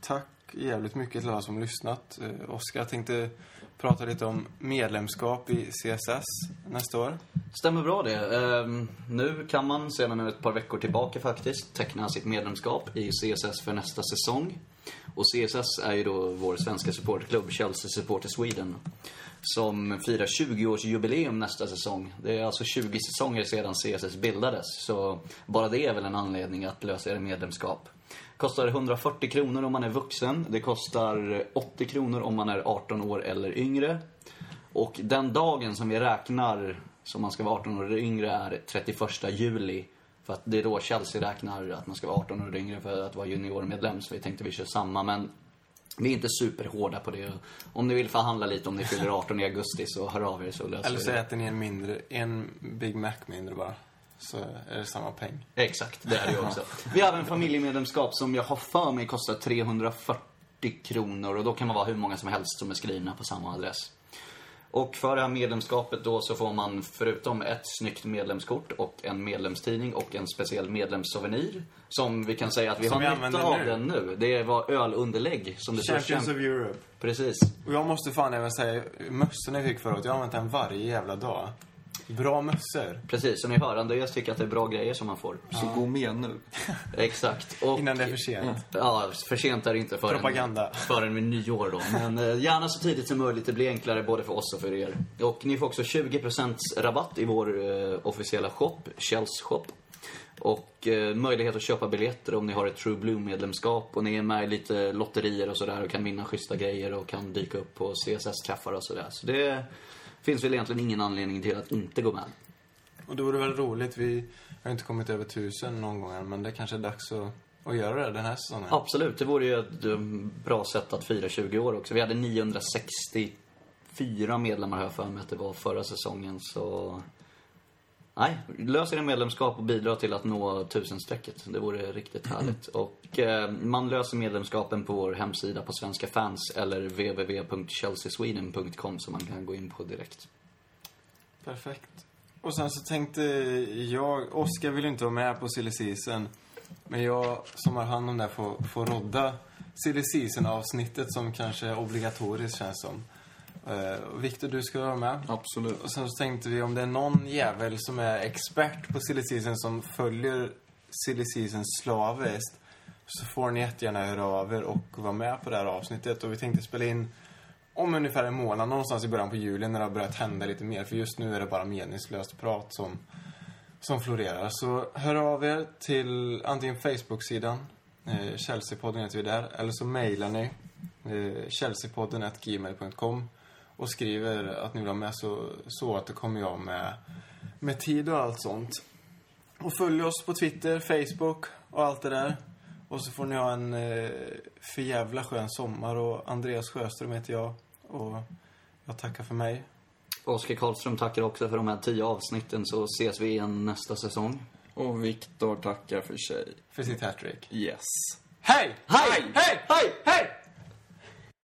tack jävligt mycket till alla som lyssnat. Eh, Oskar tänkte prata lite om medlemskap i CSS nästa år. Stämmer bra det. Ehm, nu kan man sedan ett par veckor tillbaka faktiskt teckna sitt medlemskap i CSS för nästa säsong. Och CSS är ju då vår svenska supporterklubb, Chelsea Supporter Sweden. Som firar 20-årsjubileum nästa säsong. Det är alltså 20 säsonger sedan CSS bildades. Så bara det är väl en anledning att lösa er medlemskap. Kostar 140 kronor om man är vuxen. Det kostar 80 kronor om man är 18 år eller yngre. Och den dagen som vi räknar som man ska vara 18 år eller yngre är 31 juli. För att det är då Chelsea räknar att man ska vara 18 år eller yngre för att vara juniormedlem. Så vi tänkte vi kör samma. Men vi är inte superhårda på det. Om ni vill förhandla lite om ni fyller 18 i augusti så hör av er så löser Eller vi så det. äter ni en mindre, en Big Mac mindre bara. Så är det samma peng. Exakt, det är det ju också. Vi har en familjemedlemskap som jag har för mig kostar 340 kronor och då kan man vara hur många som helst som är skrivna på samma adress. Och för det här medlemskapet då så får man förutom ett snyggt medlemskort och en medlemstidning och en speciell medlemssouvenir. Som vi kan säga att vi Som vi har nytta av nu. den nu. Det var ölunderlägg som det Champions champ- of Europe. Precis. Och jag måste fan även säga, mössorna jag fick förut, jag har använt den varje jävla dag. Bra mössor. Precis, som ni hör, Andreas tycker att det är bra grejer som man får. Så gå med nu. Exakt. Och, Innan det är för sent. Ja, för sent är det inte förrän, Propaganda. förrän vid nyår då. Men eh, gärna så tidigt som möjligt. Det blir enklare både för oss och för er. Och ni får också 20% rabatt i vår eh, officiella shop, Shells shop. Och eh, möjlighet att köpa biljetter om ni har ett True Blue-medlemskap och ni är med i lite lotterier och sådär och kan vinna schyssta grejer och kan dyka upp på CSS-träffar och sådär. Så det finns väl egentligen ingen anledning till att inte gå med. Och det vore väl roligt, vi har inte kommit över tusen någon gång än, men det kanske är dags att, att göra det den här säsongen. Absolut, det vore ju ett eh, bra sätt att fira 20 år också. Vi hade 964 medlemmar jag för mig att det var förra säsongen, så... Nej, lös er medlemskap och bidra till att nå tusenstrecket. Det vore riktigt härligt. Och eh, man löser medlemskapen på vår hemsida på Svenska fans eller www.chelseasweden.com som man kan gå in på direkt. Perfekt. Och sen så tänkte jag, Oskar vill inte vara med på silly season. Men jag som har hand om det får, får rodda silly season avsnittet som kanske är obligatoriskt känns som. Eh, och Viktor, du ska vara med. Absolut. Och sen så tänkte vi om det är någon jävel som är expert på silly season som följer silly season slaviskt så får ni jättegärna höra av er och vara med på det här avsnittet. Och vi tänkte spela in om ungefär en månad, någonstans i början på juli när det har börjat hända lite mer. För just nu är det bara meningslöst prat som, som florerar. Så hör av er till antingen Facebook-sidan, eh, Chelseapodden heter vi där, eller så mejlar ni eh, chelseapodden gmail.com och skriver att ni vill ha med så, så att det kommer jag med, med tid och allt sånt. Och följ oss på Twitter, Facebook och allt det där. Och så får ni ha en eh, för jävla skön sommar och Andreas Sjöström heter jag. Och jag tackar för mig. Oskar Karlström tackar också för de här tio avsnitten så ses vi igen nästa säsong. Och Viktor tackar för sig. För sitt hattrick. Yes. Hej! Hej! Hej! Hej! Hej!